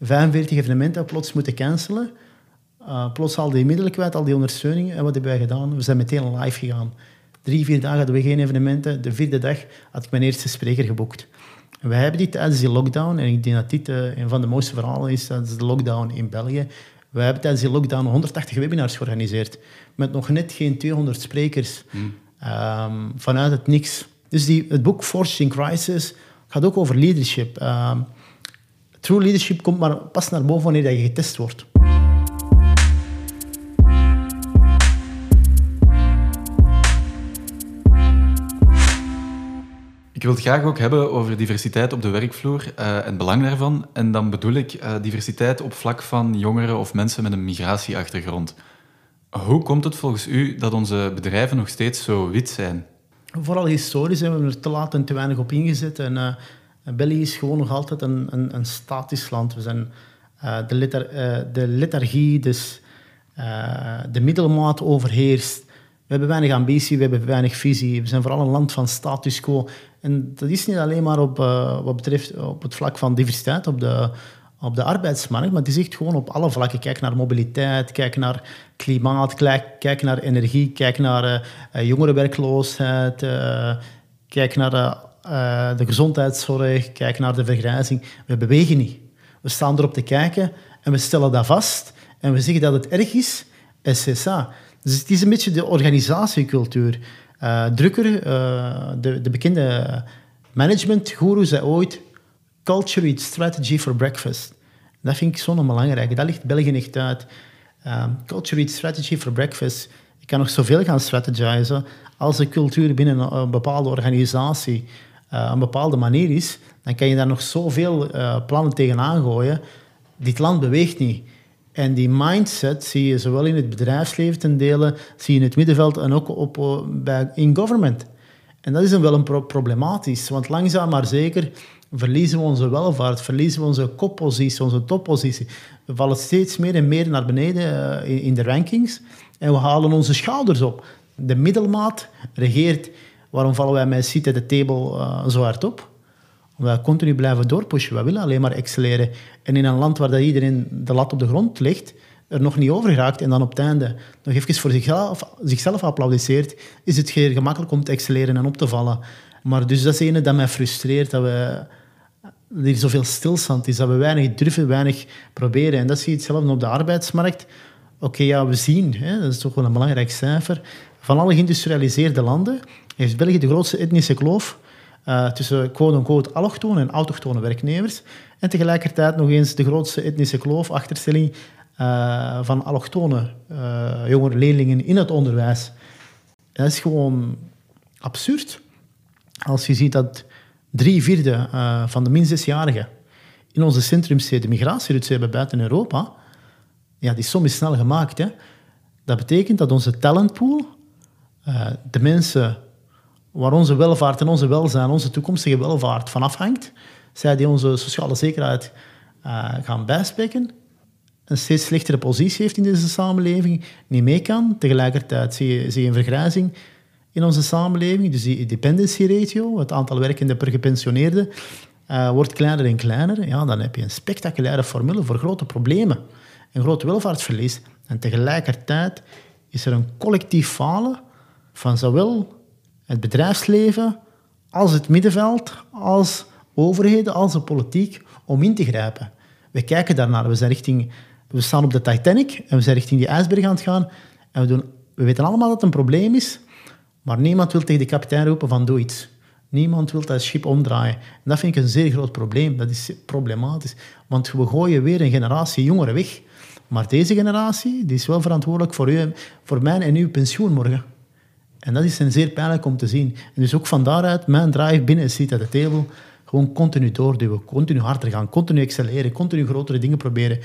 45 evenementen plots moeten cancelen. Uh, plots al die middelen kwijt, al die ondersteuningen. En wat hebben wij gedaan? We zijn meteen live gegaan. Drie, vier dagen hadden we geen evenementen. De vierde dag had ik mijn eerste spreker geboekt. En wij hebben dit tijdens die lockdown, en ik denk dat dit uh, een van de mooiste verhalen is tijdens de lockdown in België. We hebben tijdens die lockdown 180 webinars georganiseerd. Met nog net geen 200 sprekers. Hmm. Um, vanuit het niks. Dus die, het boek Forged in Crisis gaat ook over leadership. Um, true leadership komt maar pas naar boven wanneer je getest wordt.
Ik wil het graag ook hebben over diversiteit op de werkvloer uh, en het belang daarvan. En dan bedoel ik uh, diversiteit op vlak van jongeren of mensen met een migratieachtergrond. Hoe komt het volgens u dat onze bedrijven nog steeds zo wit zijn?
Vooral historisch hebben we er te laat en te weinig op ingezet. En, uh, België is gewoon nog altijd een, een, een statisch land. We zijn de, letar, de lethargie, dus de middelmaat overheerst. We hebben weinig ambitie, we hebben weinig visie. We zijn vooral een land van status quo. En dat is niet alleen maar op, wat betreft op het vlak van diversiteit op de, op de arbeidsmarkt, maar is echt gewoon op alle vlakken. Kijk naar mobiliteit, kijk naar klimaat, kijk, naar energie, kijk naar uh, jongerenwerkloosheid, uh, kijk naar de gezondheidszorg, kijk naar de vergrijzing. We bewegen niet. We staan erop te kijken en we stellen dat vast en we zeggen dat het erg is, SSA. Dus het is een beetje de organisatiecultuur. Drucker, uh, de, de, bekende managementguru, zei ooit: Culture eats strategy for breakfast. Dat vind ik zo belangrijk. Dat ligt België echt uit. Um, culture eats strategy for breakfast. Je kan nog zoveel gaan strategizen. Als de cultuur binnen een, bepaalde organisatie uh, een bepaalde manier is, dan kan je daar nog zoveel plannen tegenaan gooien. Dit land beweegt niet. En die mindset zie je zowel in het bedrijfsleven ten dele, zie je in het middenveld en ook op, eh, bij, in government. En dat is dan wel een pro problematisch, want langzaam maar zeker verliezen we onze welvaart, verliezen we onze koppositie, onze toppositie. We vallen steeds meer en meer naar beneden eh, in, de rankings en we halen onze schouders op. De middelmaat regeert. Waarom vallen wij met Seat at the Table uh, zo hard op? Omdat we continu blijven doorpushen. We willen alleen maar excelleren. En in een land waar dat iedereen de lat op de grond legt, er nog niet over geraakt en dan op het einde nog even voor zichzelf, zichzelf is het heel gemakkelijk om te excelleren en op te vallen. Maar dus dat is ene dat mij frustreert, dat we er is zoveel stilstand is, dat we weinig durven, weinig proberen. En dat zie je hetzelfde op de arbeidsmarkt. Oké, ja, we zien, hè, dat is toch wel een belangrijk cijfer, van alle geïndustrialiseerde landen heeft België de grootste etnische kloof uh, tussen quote-unquote allochtone en autochtone werknemers. En tegelijkertijd nog eens de grootste etnische kloof, achterstelling uh, van allochtone uh, jongere leerlingen in het onderwijs. Dat is gewoon absurd. Als je ziet dat drie vierde van de min zesjarigen in onze centrumsteden migratieroutes hebben buiten Europa, ja, die som is snel gemaakt. Hè. Dat betekent dat onze talentpool, de mensen waar onze welvaart en onze welzijn, onze toekomstige welvaart van afhangt, zij die onze sociale zekerheid uh, gaan bijspeken, een steeds slechtere positie heeft in deze samenleving, niet mee kan. Tegelijkertijd zie je een vergrijzing in onze samenleving. Dus die dependency ratio, het aantal werkenden per gepensioneerde, uh, wordt kleiner en kleiner. Ja, dan heb je een spectaculaire formule voor grote problemen. Een groot welvaartsverlies. En tegelijkertijd is er een collectief falen van zowel het bedrijfsleven, als het middenveld, als overheden, als de politiek, om in te grijpen. We kijken daarnaar. We, zijn richting, we staan op de Titanic en we zijn richting die ijsberg aan het gaan. En we, doen, we weten allemaal dat het een probleem is, maar niemand wil tegen de kapitein roepen van doe iets. Niemand wil dat schip omdraaien. En dat vind ik een zeer groot probleem. Dat is problematisch. Want we gooien weer een generatie jongeren weg. Maar deze generatie die is wel verantwoordelijk voor, u, voor mijn en uw pensioen morgen. En dat is een zeer pijnlijk om te zien. En dus ook van daaruit, mijn drive binnen Seat at the Table, gewoon continu doorduwen, continu harder gaan, continu excelleren, continu grotere dingen proberen.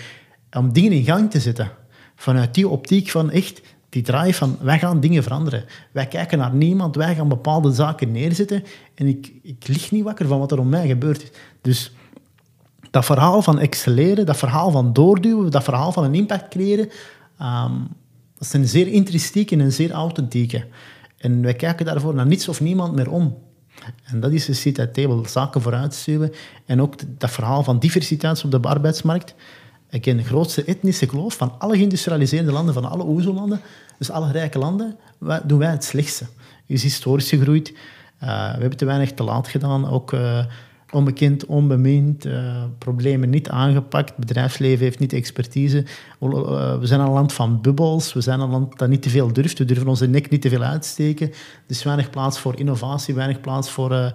Om dingen in gang te zetten. Vanuit die optiek van echt die drive van wij gaan dingen veranderen. Wij kijken naar niemand, wij gaan bepaalde zaken neerzetten. En ik, ik lig niet wakker van wat er om mij gebeurt. Dus dat verhaal van excelleren, dat verhaal van doorduwen, dat verhaal van een impact creëren, um, dat zijn zeer intrinsieke en zeer authentieke. En wij kijken daarvoor naar niets of niemand meer om. En dat is de seat at table, zaken vooruitstuwen. En ook dat verhaal van diversiteit op de arbeidsmarkt. Ik ken de grootste etnische kloof van alle geïndustrialiseerde landen, van alle OESO-landen, dus alle rijke landen, doen wij het slechtste. is historisch gegroeid. Uh, we hebben te weinig te laat gedaan. Ook uh, onbekend, onbemind, uh, problemen niet aangepakt. Het bedrijfsleven heeft niet expertise. We zijn een land van bubbels. We zijn een land dat niet te veel durft. We durven onze nek niet te veel uitsteken. Er is weinig plaats voor innovatie, weinig plaats voor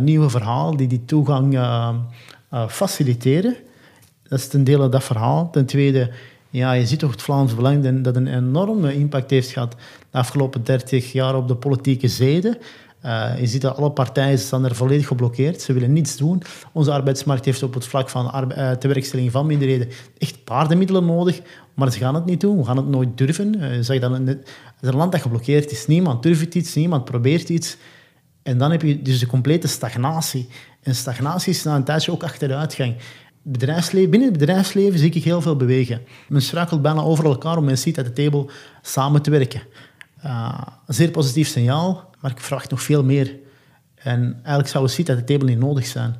nieuwe verhalen die die toegang faciliteren. Dat is ten dele dat verhaal. Ten tweede, ja, je ziet toch het Vlaams Belang dat een enorme impact heeft gehad de afgelopen 30 jaar op de politieke zeden. Uh, je ziet dat alle partijen staan er volledig geblokkeerd. Ze willen niets doen. Onze arbeidsmarkt heeft op het vlak van uh, tewerkstelling van minderheden echt paardenmiddelen nodig, maar ze gaan het niet doen. We gaan het nooit durven. Zeg dan, het een land dat geblokkeerd is. Niemand durft iets, niemand probeert iets. En dan heb je dus de complete stagnatie. En stagnatie is na een tijdje ook achteruitgang. Binnen het bedrijfsleven zie ik heel veel bewegen. Men struikelt bijna over elkaar om men ziet at de table samen te werken. een zeer positief signaal. Maar ik verwacht nog veel meer. En eigenlijk zou een site at de table niet nodig zijn.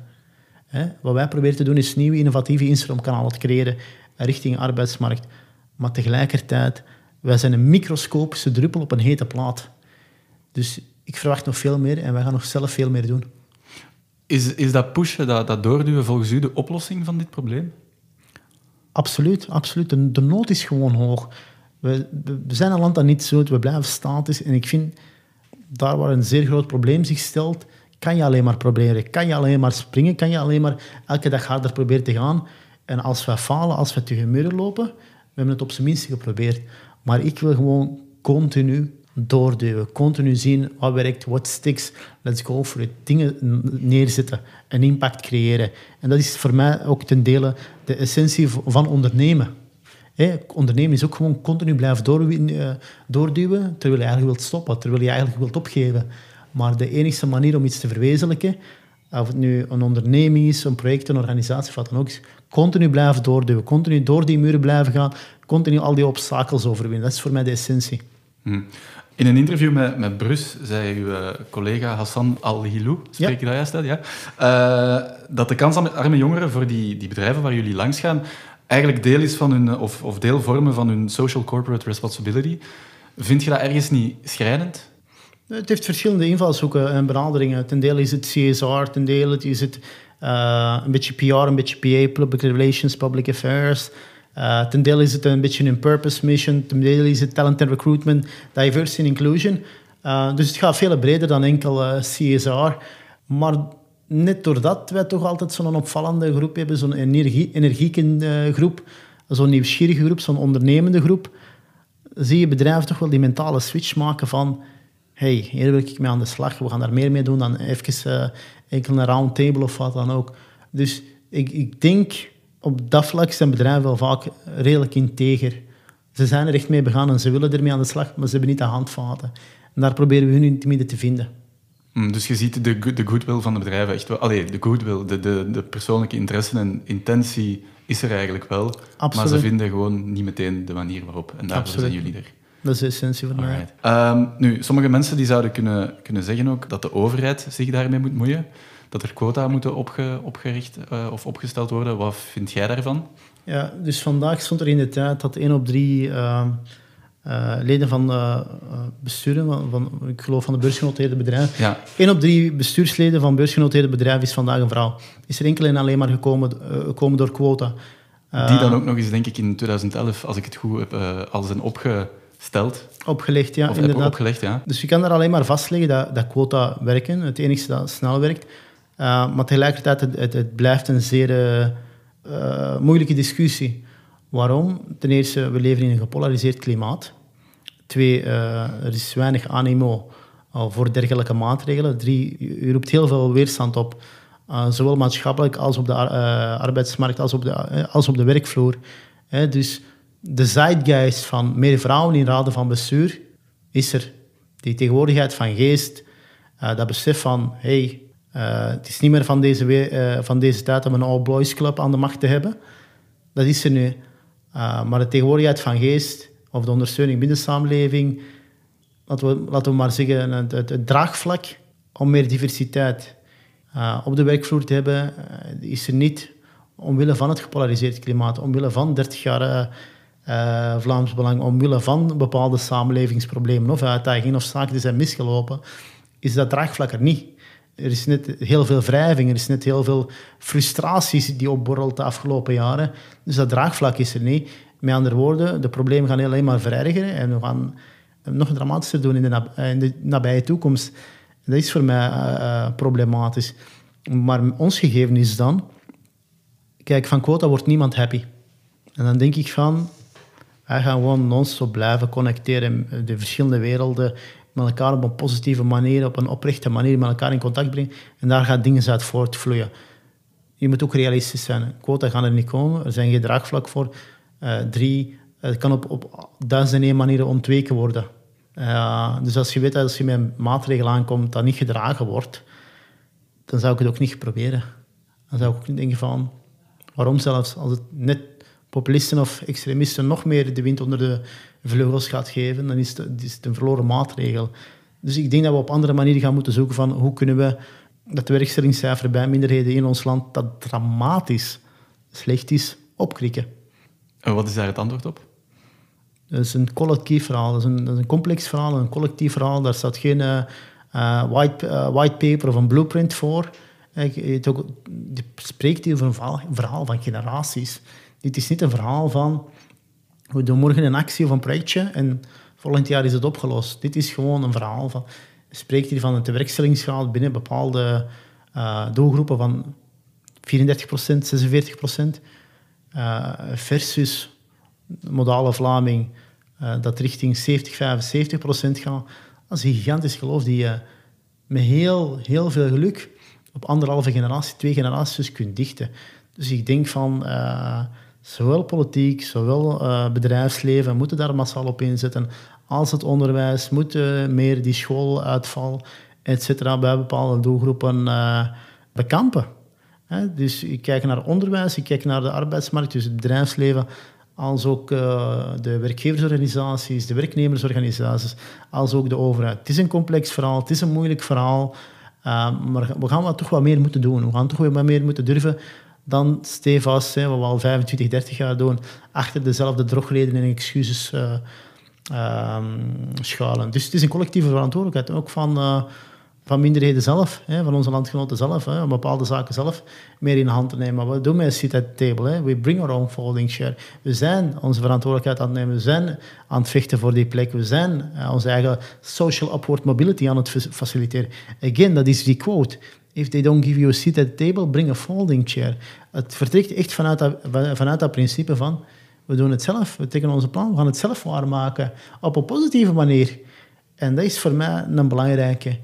Wat wij proberen te doen is nieuwe innovatieve instroomkanalen te creëren richting arbeidsmarkt. Maar tegelijkertijd, wij zijn een microscopische druppel op een hete plaat. Dus ik verwacht nog veel meer en wij gaan nog zelf veel meer doen.
Is, is dat pushen, dat, dat doorduwen volgens u de oplossing van dit probleem?
Absoluut, absoluut. De, de nood is gewoon hoog. We, we zijn een land dat niet doet, we blijven statisch. En ik vind daar waar een zeer groot probleem zich stelt, kan je alleen maar proberen. Kan je alleen maar springen, kan je alleen maar elke dag harder proberen te gaan. En als we falen, als we tegen muren lopen, we hebben het op zijn minst geprobeerd. Maar ik wil gewoon continu doorduwen. Continu zien wat werkt, wat sticks. Let's go for it. Dingen neerzetten, een impact creëren. En dat is voor mij ook ten dele de essentie van ondernemen. Ondernemen is ook gewoon continu blijven uh, doorduwen terwijl je eigenlijk wilt stoppen, terwijl je eigenlijk wilt opgeven. Maar de enige manier om iets te verwezenlijken, of het nu een onderneming is, een project, een organisatie, wat dan ook continu blijven doorduwen, continu door die muren blijven gaan, continu al die obstakels overwinnen. Dat is voor mij de essentie.
Hmm. In een interview met, met Brus zei uw uh, collega Hassan Al-Hilou, spreek je dat juist uit? Ja? Uh, dat de kans aan arme jongeren voor die, die bedrijven waar jullie langs gaan eigenlijk deel is van hun, of, of deel vormen van hun social corporate responsibility. Vind je dat ergens niet schrijnend?
Het heeft verschillende invalshoeken en benaderingen. Ten dele is het CSR, ten dele is het een beetje PR, een beetje PA, public relations, public affairs. Ten dele is het een beetje een purpose mission. Ten dele is het talent and recruitment, diversity and inclusion. dus het gaat veel breder dan enkel CSR. Maar net doordat wij toch altijd zo'n opvallende groep hebben, zo'n energie, energieke groep, zo'n nieuwsgierige groep, zo'n ondernemende groep, zie je bedrijven toch wel die mentale switch maken van hey, hier wil ik mee aan de slag, we gaan daar meer mee doen dan even enkel een roundtable of wat dan ook. Dus ik, ik denk, op dat vlak zijn bedrijven wel vaak redelijk integer. Ze zijn er echt mee begaan en ze willen ermee aan de slag, maar ze hebben niet de handvaten. En daar proberen we hun in het midden te vinden.
Mm, dus je ziet de, de goodwill van de bedrijven echt wel. Allee, de goodwill, de, de, de persoonlijke interesse en intentie is er eigenlijk wel. Maar ze vinden gewoon niet meteen de manier waarop. En daarvoor zijn jullie er.
Dat is de essentie van mij.
Um, nu, sommige mensen die zouden kunnen, kunnen zeggen ook dat de overheid zich daarmee moet moeien. Dat er quota moeten opge, opgericht uh, of opgesteld worden. Wat vind jij daarvan?
Ja, dus vandaag stond er in de tijd dat één op drie uh, uh, leden van besturen, van, van, ik geloof van de beursgenoteerde bedrijven, ja. één op drie bestuursleden van beursgenoteerde bedrijven is vandaag een vrouw. Is er enkel en alleen maar gekomen, gekomen door quota.
Die dan ook nog eens, denk ik, in 2011, als ik het goed heb, al zijn opge stelt.
Opgelegd, ja.
Of inderdaad. Opgelegd, ja.
Dus je kan daar alleen maar vastleggen dat, dat quota werken. Het enige dat snel werkt. Uh, maar tegelijkertijd, het, het, het, blijft een zeer uh, moeilijke discussie. Waarom? Ten eerste, we leven in een gepolariseerd klimaat. Twee, er is weinig animo voor dergelijke maatregelen. Drie, je roept heel veel weerstand op. zowel maatschappelijk als op de arbeidsmarkt, als op de, als op de werkvloer. dus de zeitgeist van meer vrouwen in raden van bestuur is er. Die tegenwoordigheid van geest, dat besef van, hey, uh, het is niet meer van deze, uh, van deze tijd om een all-boys club aan de macht te hebben. Dat is er nu. maar de tegenwoordigheid van geest, of de ondersteuning binnen de samenleving, laten we, laten we maar zeggen, het, draagvlak om meer diversiteit op de werkvloer te hebben, is er niet omwille van het gepolariseerd klimaat, omwille van 30 jaar Vlaams Belang omwille van bepaalde samenlevingsproblemen of uitdagingen of zaken die zijn misgelopen, is dat draagvlak er niet. Er is net heel veel wrijving, er is net heel veel frustraties die opborrelt de afgelopen jaren. Dus dat draagvlak is er niet. Met andere woorden, de problemen gaan alleen maar verergeren en we gaan nog dramatischer doen in de, nab in de nabije toekomst. Dat is voor mij uh, problematisch. Maar ons gegeven is dan, kijk, van quota wordt niemand happy. En dan denk ik van, wij gaan gewoon non-stop blijven connecteren, de verschillende werelden met elkaar op een positieve manier, op een oprechte manier met elkaar in contact brengen. En daar gaan dingen uit voortvloeien. Je moet ook realistisch zijn. Quota gaan er niet komen, er zijn geen draagvlak voor. Uh, drie, het kan op, op duizenden één manieren ontweken worden. Uh, dus als je weet dat als je met een maatregel aankomt dat niet gedragen wordt, dan zou ik het ook niet proberen. Dan zou ik ook denken van, waarom zelfs als het net populisten of extremisten nog meer de wind onder de vleugels gaat geven, dan is het, is het een verloren maatregel. Dus ik denk dat we op andere manieren gaan moeten zoeken van hoe kunnen we dat werkstellingscijfer bij minderheden in ons land dat dramatisch slecht is, opkrikken.
En wat is daar het antwoord op?
Dat is een collectief verhaal. Dat is een, dat is een complex verhaal, een collectief verhaal. Daar staat geen uh, white, uh, white paper of een blueprint voor. Je, je spreekt hier over een verhaal, een verhaal van generaties. Dit is niet een verhaal van we doen morgen een actie of een projectje en volgend jaar is het opgelost. Dit is gewoon een verhaal van spreekt hier van een tewerkstellingsgraad binnen bepaalde uh, doelgroepen van 34% 46% uh, versus modale Vlaming uh, dat richting 70, 75% gaat. Dat is een gigantisch geloof die je met heel, heel veel geluk op anderhalve generatie, twee generaties kunt dichten. Dus ik denk van zowel politiek, zowel uh, bedrijfsleven moeten daar massaal op inzetten, als het onderwijs, moeten meer die schooluitval, et cetera, bij bepaalde doelgroepen uh, bekampen. Hè? Dus ik kijk naar onderwijs, ik kijk naar de arbeidsmarkt, dus het bedrijfsleven, als ook uh, de werkgeversorganisaties, de werknemersorganisaties, als ook de overheid. Het is een complex verhaal, het is een moeilijk verhaal, maar we gaan wat toch wat meer moeten doen. We gaan toch wat meer moeten durven dan stevast, wat we al 25, 30 jaar doen, achter dezelfde drogreden en excuses uh, schalen. Dus het is een collectieve verantwoordelijkheid, ook van, uh, van minderheden zelf, hè, van onze landgenoten zelf, hè, om bepaalde zaken zelf meer in de hand te nemen. Maar wat doen wij sit at table? Hè? We bring our own folding chair. We zijn onze verantwoordelijkheid aan het nemen. We zijn aan het vechten voor die plek. We zijn uh, onze eigen social upward mobility aan het faciliteren. Again, dat is die quote. If they don't give you a seat at the table, bring a folding chair. Het vertrekt echt vanuit dat, vanuit dat principe van we doen het zelf, we trekken onze plan, we gaan het zelf waarmaken op een positieve manier. En dat is voor mij een belangrijke.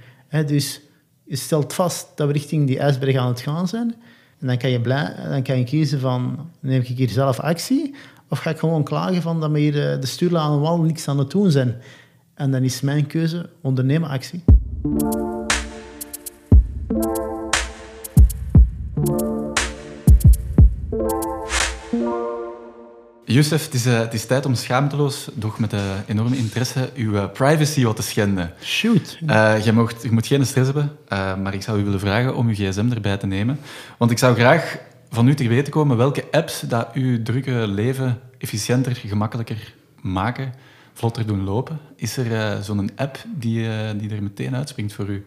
dus je stelt vast dat we richting die ijsberg aan het gaan zijn. En dan kan je, blij, dan kan je kiezen van, neem ik hier zelf actie? Of ga ik gewoon klagen van dat we hier eh, de stuurlaan aan de wal niks aan het doen zijn? En dan is mijn keuze, ondernemen actie.
Youssef, het is, uh, het is tijd om schaamteloos, doch met uh, enorme interesse, uw uh, privacy wat te schenden.
Shoot.
je, mocht, je moet geen stress hebben, maar ik zou u willen vragen om uw gsm erbij te nemen. Want ik zou graag van u te weten komen welke apps dat uw drukke leven efficiënter, gemakkelijker maken, vlotter doen lopen. Is er zo'n app die, die er meteen uitspringt voor u?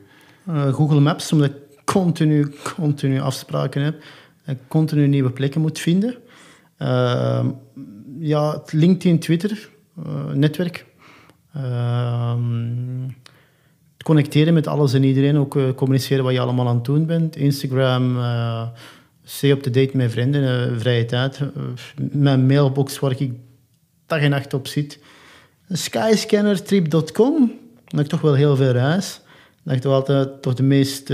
Google Maps, omdat ik continu, continu afspraken heb en continu nieuwe plekken moet vinden. Uh, ja, LinkedIn, Twitter, uh, netwerk. Uh, connecteren met alles en iedereen, ook uh, communiceren wat je allemaal aan het doen bent. Instagram, uh, stay up-to-date met vrienden, vrije tijd. mijn mailbox waar ik dag en nacht op zit. Skyscannertrip.com, dat ik toch wel heel veel reis. Dat ik toch altijd toch de meest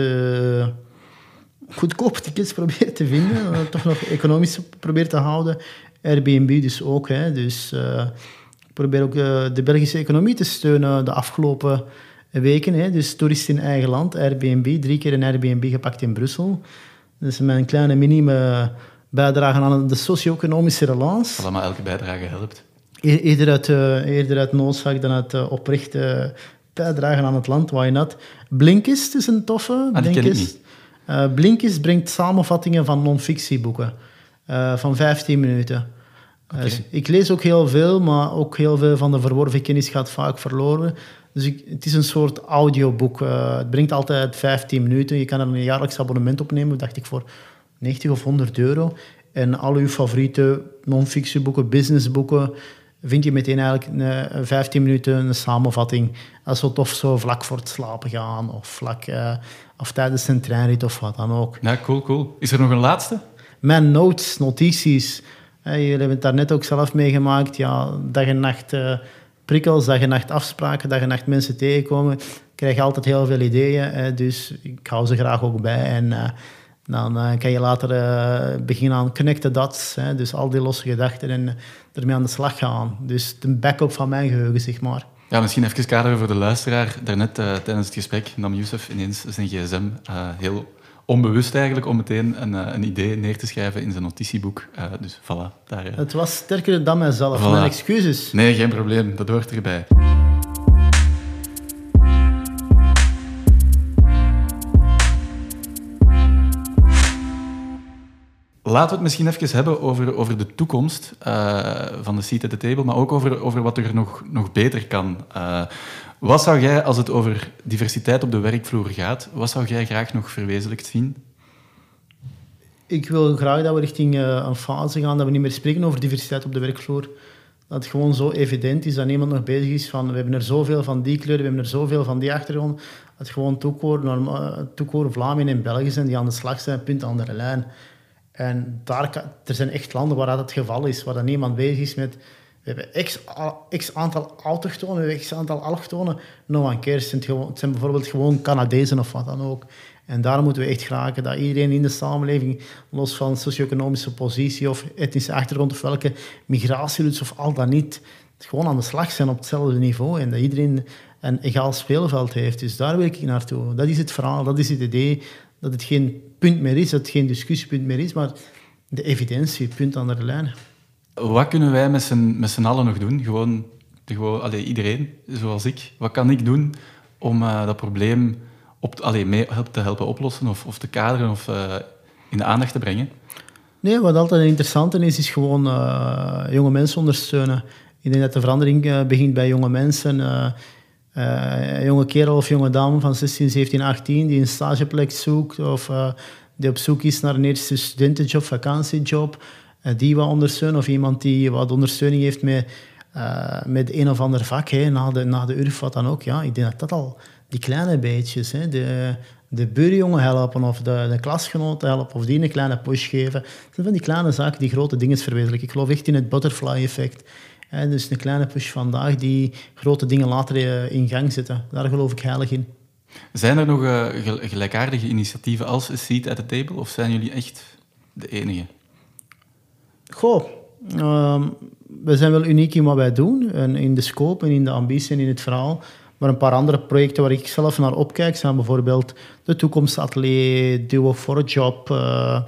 goedkope tickets probeer te vinden. toch nog economisch probeer te houden. Airbnb dus ook. Hè. Dus uh, ik probeer ook uh, de Belgische economie te steunen de afgelopen weken. Hè. Dus toeristen in eigen land, Airbnb. Drie keer een Airbnb gepakt in Brussel. Dus mijn kleine minime bijdrage aan de socio-economische relance.
Allemaal elke bijdrage helpt.
E eerder uit, uh, eerder uit noodzaak dan uit oprecht bijdragen aan het land, why not? Blinkist is een toffe.
Ah, die ken ik niet.
Uh, Blinkist brengt samenvattingen van non-fictieboeken uh, van 15 minuten. Okay. Dus ik lees ook heel veel, maar ook heel veel van de verworven kennis gaat vaak verloren. Dus ik, het is een soort audioboek. Uh, het brengt altijd 15 minuten. Je kan er een jaarlijks abonnement opnemen, dacht ik, voor 90 of 100 euro. En al uw favoriete non-fictieboeken, businessboeken, vind je meteen eigenlijk een, 15 minuten een samenvatting. Dat is tof zo vlak voor het slapen gaan of vlak of tijdens een treinrit of wat dan ook.
Ja, cool, cool. Is er nog een laatste?
Mijn notes, notities. jullie hebben het daar net ook zelf meegemaakt. Ja, dag en nacht uh, prikkels, dag en nacht afspraken, dag en nacht mensen tegenkomen. Ik krijg altijd heel veel ideeën, dus ik hou ze graag ook bij. En uh, dan uh, kan je later beginnen aan connecten dots. Hè, dus al die losse gedachten en ermee aan de slag gaan. Dus de backup van mijn geheugen, zeg maar.
Ja, misschien even kaderen voor de luisteraar. Daarnet uh, tijdens het gesprek nam Youssef ineens zijn gsm uh, heel onbewust eigenlijk om meteen een, uh, een, idee neer te schrijven in zijn notitieboek. dus voilà. Daar,
Het was sterker dan mijzelf. Voilà. Mijn excuses.
Nee, geen probleem. Dat hoort erbij. Laten we het misschien even hebben over, over de toekomst uh, van de seat at the table, maar ook over, over wat er nog, nog beter kan. Uh, wat zou jij, als het over diversiteit op de werkvloer gaat, wat zou jij graag nog verwezenlijkt zien?
Ik wil graag dat we richting uh, een fase gaan dat we niet meer spreken over diversiteit op de werkvloer. Dat het gewoon zo evident is dat niemand nog bezig is van we hebben er zoveel van die kleur, we hebben er zoveel van die achtergrond. Dat gewoon toekoor, Vlamingen en Belgen zijn die aan de slag zijn, punt aan de lijn. En daar, er zijn echt landen waar dat het geval is, waar dan niemand bezig is met... We hebben x, aantal autochtonen, we hebben x aantal allochtonen. No one cares. Het zijn, het zijn bijvoorbeeld gewoon Canadezen of wat dan ook. En daar moeten we echt graag dat iedereen in de samenleving, los van socio-economische positie of etnische achtergrond of welke migratieroutes of al dat niet, gewoon aan de slag zijn op hetzelfde niveau en dat iedereen een egaal speelveld heeft. Dus daar wil ik naartoe. Dat is het verhaal, dat is het idee dat het geen punt meer is, dat het geen discussiepunt meer is, maar de evidentie, punt aan de lijn.
Wat kunnen wij met z'n, met allen nog doen? Gewoon, gewoon allee, iedereen, zoals ik. Wat kan ik doen om uh, dat probleem op, allee, mee te helpen oplossen of, of te kaderen of uh, in de aandacht te brengen?
Nee, wat altijd interessant is, is gewoon uh, jonge mensen ondersteunen. Ik denk dat de verandering begint bij jonge mensen een jonge kerel of jonge dame van 16, 17, 18 die een stageplek zoekt of die op zoek is naar een eerste studentenjob, vakantiejob, die wat ondersteunen of iemand die wat ondersteuning heeft met, met een of ander vak, hè, na, de, na de URF, wat dan ook. Ja, ik denk dat dat al die kleine beetjes, hè, de, de buurjongen helpen of de, de klasgenoten helpen of die een kleine push geven. Dat zijn van die kleine zaken die grote dingen verwezenlijken. Ik geloof echt in het Dus een kleine push vandaag die grote dingen later eh, in gang zetten. Daar geloof ik heilig in.
Zijn er nog uh, gelijkaardige initiatieven als A Seat at the Table of zijn jullie echt de enige?
Goh, uh, we zijn wel uniek in wat wij doen. En in de scope en in de ambitie en in het verhaal. Maar een paar andere projecten waar ik zelf naar opkijk zijn bijvoorbeeld de Toekomstatelier, Duo for a Job, uh,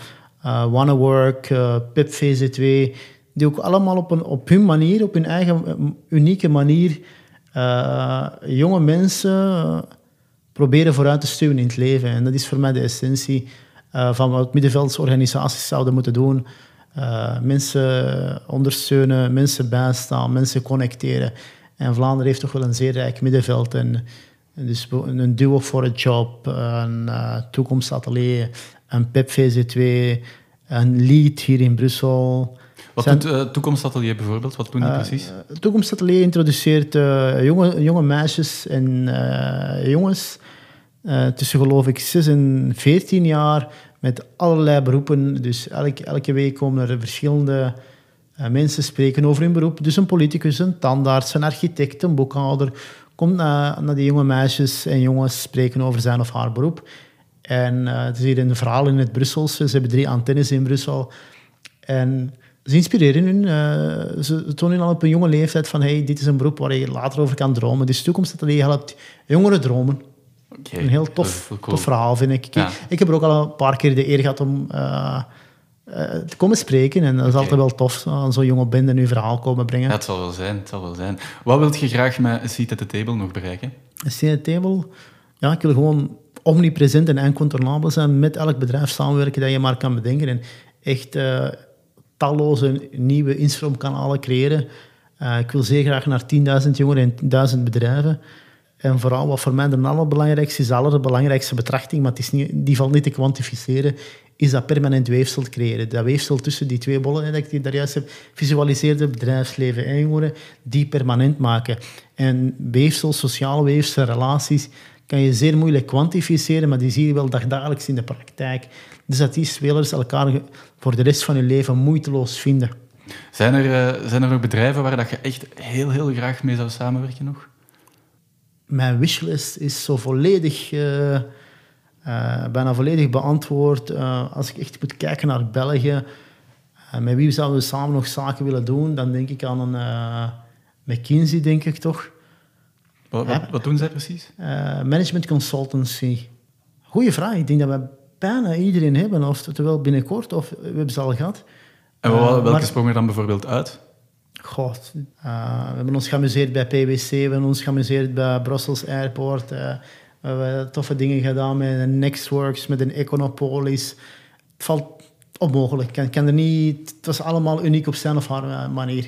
uh, Wanna Work, uh, PIP VZ2, die ook allemaal op, op hun manier, op hun eigen unieke manier, jonge mensen proberen vooruit te stuwen in het leven. En dat is voor mij de essentie van wat middenveldse organisaties zouden moeten doen. mensen ondersteunen, mensen bijstaan, mensen connecteren. En Vlaanderen heeft toch wel een zeer rijk middenveld. En, dus een duo voor een job, een uh, toekomstatelier, een PEP VZ2, een lead hier in Brussel.
Wat doet uh, Toekomstatelier bijvoorbeeld? Wat doen die uh, precies?
Toekomstatelier introduceert jonge, jonge meisjes en jongens tussen geloof ik 6 en 14 jaar met allerlei beroepen. Dus elke, elke week komen er verschillende mensen spreken over hun beroep. Dus een politicus, een tandarts, een architect, een boekhouder komt naar, naar die jonge meisjes en jongens spreken over zijn of haar beroep. En uh, het is hier een verhaal in het Brusselse. Ze hebben drie antennes in Brussel. En ze inspireren hun. Uh, ze tonen al op een jonge leeftijd van hey, dit is een beroep waar je later over kan dromen. Dus toekomst dat je helpt jongeren dromen. Okay. Een heel tof, tof verhaal, vind ik. Ja. Ik heb er ook al een paar keer de eer gehad om uh, te komen spreken. En dat is altijd wel tof, aan zo'n jonge bende nu verhaal komen brengen.
Het zal wel zijn, het zal wel zijn. Wat wilt je graag met Seat at the Table nog bereiken?
Seat at the Table? Ja, ik wil gewoon omnipresent en incontournabel zijn met elk bedrijf samenwerken dat je maar kan bedenken. En echt talloze nieuwe instroomkanalen creëren. Uh, ik wil zeer graag naar 10.000 jongeren en 1000 bedrijven. En vooral wat voor mij de allerbelangrijkste is, de allerbelangrijkste betrachting, maar het is niet, die valt niet te kwantificeren, is dat permanent weefsel creëren. Dat weefsel tussen die twee bollen, dat ik daar juist heb visualiseerde bedrijfsleven en jongeren, die permanent maken. En weefsel, sociale weefsel, relaties, kan je zeer moeilijk kwantificeren, maar die zie je wel dagelijks in de praktijk. Dus dat die spelers elkaar voor de rest van hun leven moeiteloos vinden.
Zijn er, uh, zijn er nog bedrijven waar dat je echt heel, heel graag mee zou samenwerken nog?
Mijn wishlist is zo volledig... Uh, uh, bijna volledig beantwoord. Als ik echt moet kijken naar België, met wie zouden we samen nog zaken willen doen, dan denk ik aan een McKinsey, denk ik toch.
Wat, wat, wat doen zij precies?
management consultancy. Goeie vraag. Ik denk dat we bijna iedereen hebben, of terwijl binnenkort, of we hebben ze al gehad.
En welke maar, sprongen dan bijvoorbeeld uit?
God, we hebben ons geamuseerd bij PwC, we hebben ons geamuseerd bij Brussels Airport. We hebben toffe dingen gedaan met een Nextworks, met een Econopolis. Het valt onmogelijk. Ik kan, er niet... Het was allemaal uniek op zijn of haar eh, manier.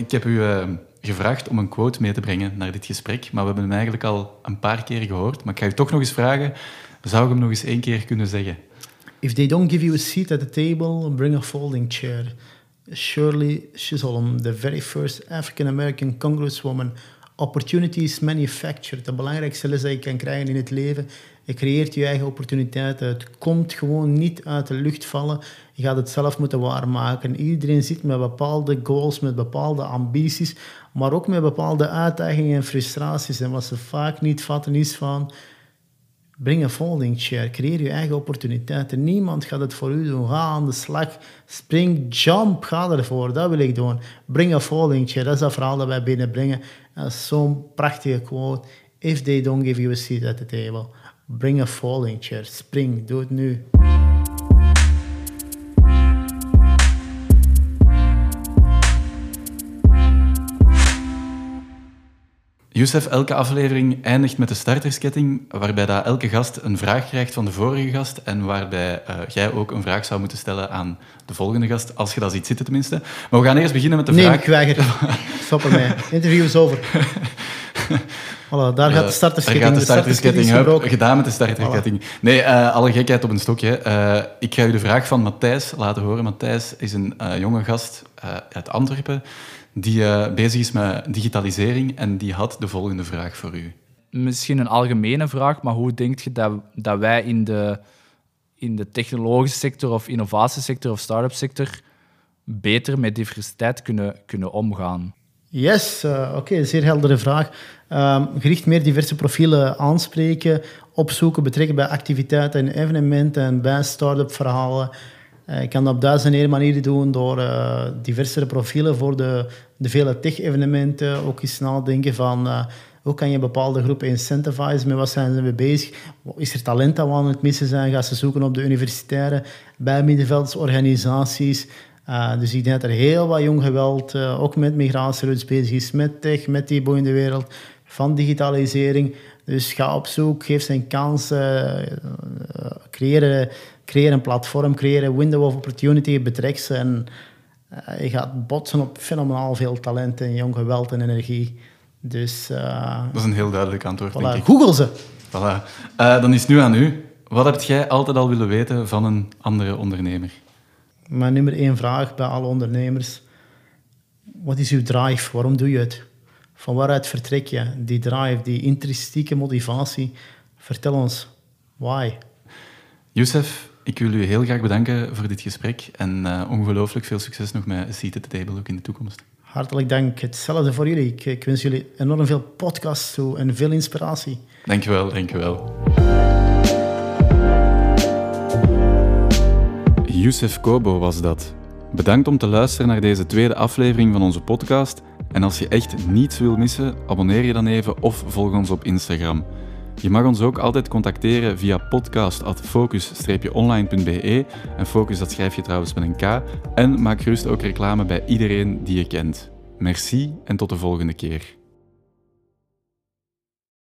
Ik heb u uh, gevraagd om een quote mee te brengen naar dit gesprek, maar we hebben hem eigenlijk al een paar keer gehoord. Maar ik ga u toch nog eens vragen, zou ik hem nog eens één keer kunnen zeggen?
If they don't give you a seat at the table, bring a folding chair. Shirley Chisholm, the very first African American congresswoman. Opportunity is manufactured. De belangrijkste les dat je kan krijgen in het leven. Je creëert je eigen opportuniteiten. Het komt gewoon niet uit de lucht vallen. Je gaat het zelf moeten waarmaken. Iedereen zit met bepaalde goals, met bepaalde ambities, maar ook met bepaalde uitdagingen en frustraties. En wat ze vaak niet vatten is van Breng een folding chair. Creëer je eigen opportuniteiten. Niemand gaat het voor u doen. Ga aan de slag. Spring, jump. Ga ervoor. Dat wil ik doen. Bring a folding chair. Dat is dat verhaal dat wij binnenbrengen. Dat is zo'n prachtige quote. If they don't give you a seat at the table, bring a folding chair. Spring. Doe het nu.
Youssef, elke aflevering eindigt met de startersketting, waarbij dat elke gast een vraag krijgt van de vorige gast en waarbij uh, jij ook een vraag zou moeten stellen aan de volgende gast, als je dat ziet zitten tenminste. Maar we gaan eerst beginnen met de
nee,
vraag...
Nee, ik weiger. Stop ermee. Interview is over. Voilà, daar gaat de startersketting.
Daar gaat de startersketting, gedaan met de startersketting. Nee, uh, alle gekheid op een stokje. Uh, ik ga u de vraag van Matthijs laten horen. Matthijs is een jonge gast uit Antwerpen die bezig is met digitalisering en die had de volgende vraag voor u.
Misschien een algemene vraag, maar hoe denk je dat, dat wij in de, in de technologische sector of innovatiesector of start-up sector beter met diversiteit kunnen, kunnen omgaan?
Yes, uh, oké, zeer heldere vraag. Um, gericht meer diverse profielen aanspreken, opzoeken, betrekken bij activiteiten en evenementen en bij start-up verhalen. Uh, ik kan dat op duizenden manieren doen door uh, diversere profielen voor de, de vele tech-evenementen. Ook eens nadenken van hoe kan je bepaalde groepen incentivizen, met wat zijn ze bezig? Is er talent dat we aan het missen zijn? Gaan ze zoeken op de universitaire, bij middenveldsorganisaties? Dus ik denk dat er heel wat jong geweld, ook met migratieroots bezig is, met tech, met die boeiende wereld van digitalisering. Dus ga op zoek, geef ze een kans, creëer, creëer een platform, creëer een window of opportunity, betrek ze en je gaat botsen op fenomenaal veel talent en jong geweld en energie. Dus,
dat is een heel duidelijk antwoord,
voilà,
denk ik.
Google ze.
Voilà. dan is het nu aan u. Wat heb jij altijd al willen weten van een andere ondernemer?
Mijn nummer één vraag bij alle ondernemers. Wat is uw drive? Waarom doe je het? Van waaruit vertrek je? Die drive, die intrinsieke motivatie. Vertel ons. Why?
Youssef, ik wil u heel graag bedanken voor dit gesprek en uh, ongelooflijk veel succes nog met Seat at the Table ook in de toekomst.
Hartelijk dank. Hetzelfde voor jullie. Ik, ik wens jullie enorm veel podcasts toe en veel inspiratie.
Dankjewel, dankjewel. Youssef Kobo was dat. Bedankt om te luisteren naar deze tweede aflevering van onze podcast. En als je echt niets wil missen, abonneer je dan even of volg ons op Instagram. Je mag ons ook altijd contacteren via podcast.focus-online.be en focus dat schrijf je trouwens met een K. En maak gerust ook reclame bij iedereen die je kent. Merci en tot de volgende keer.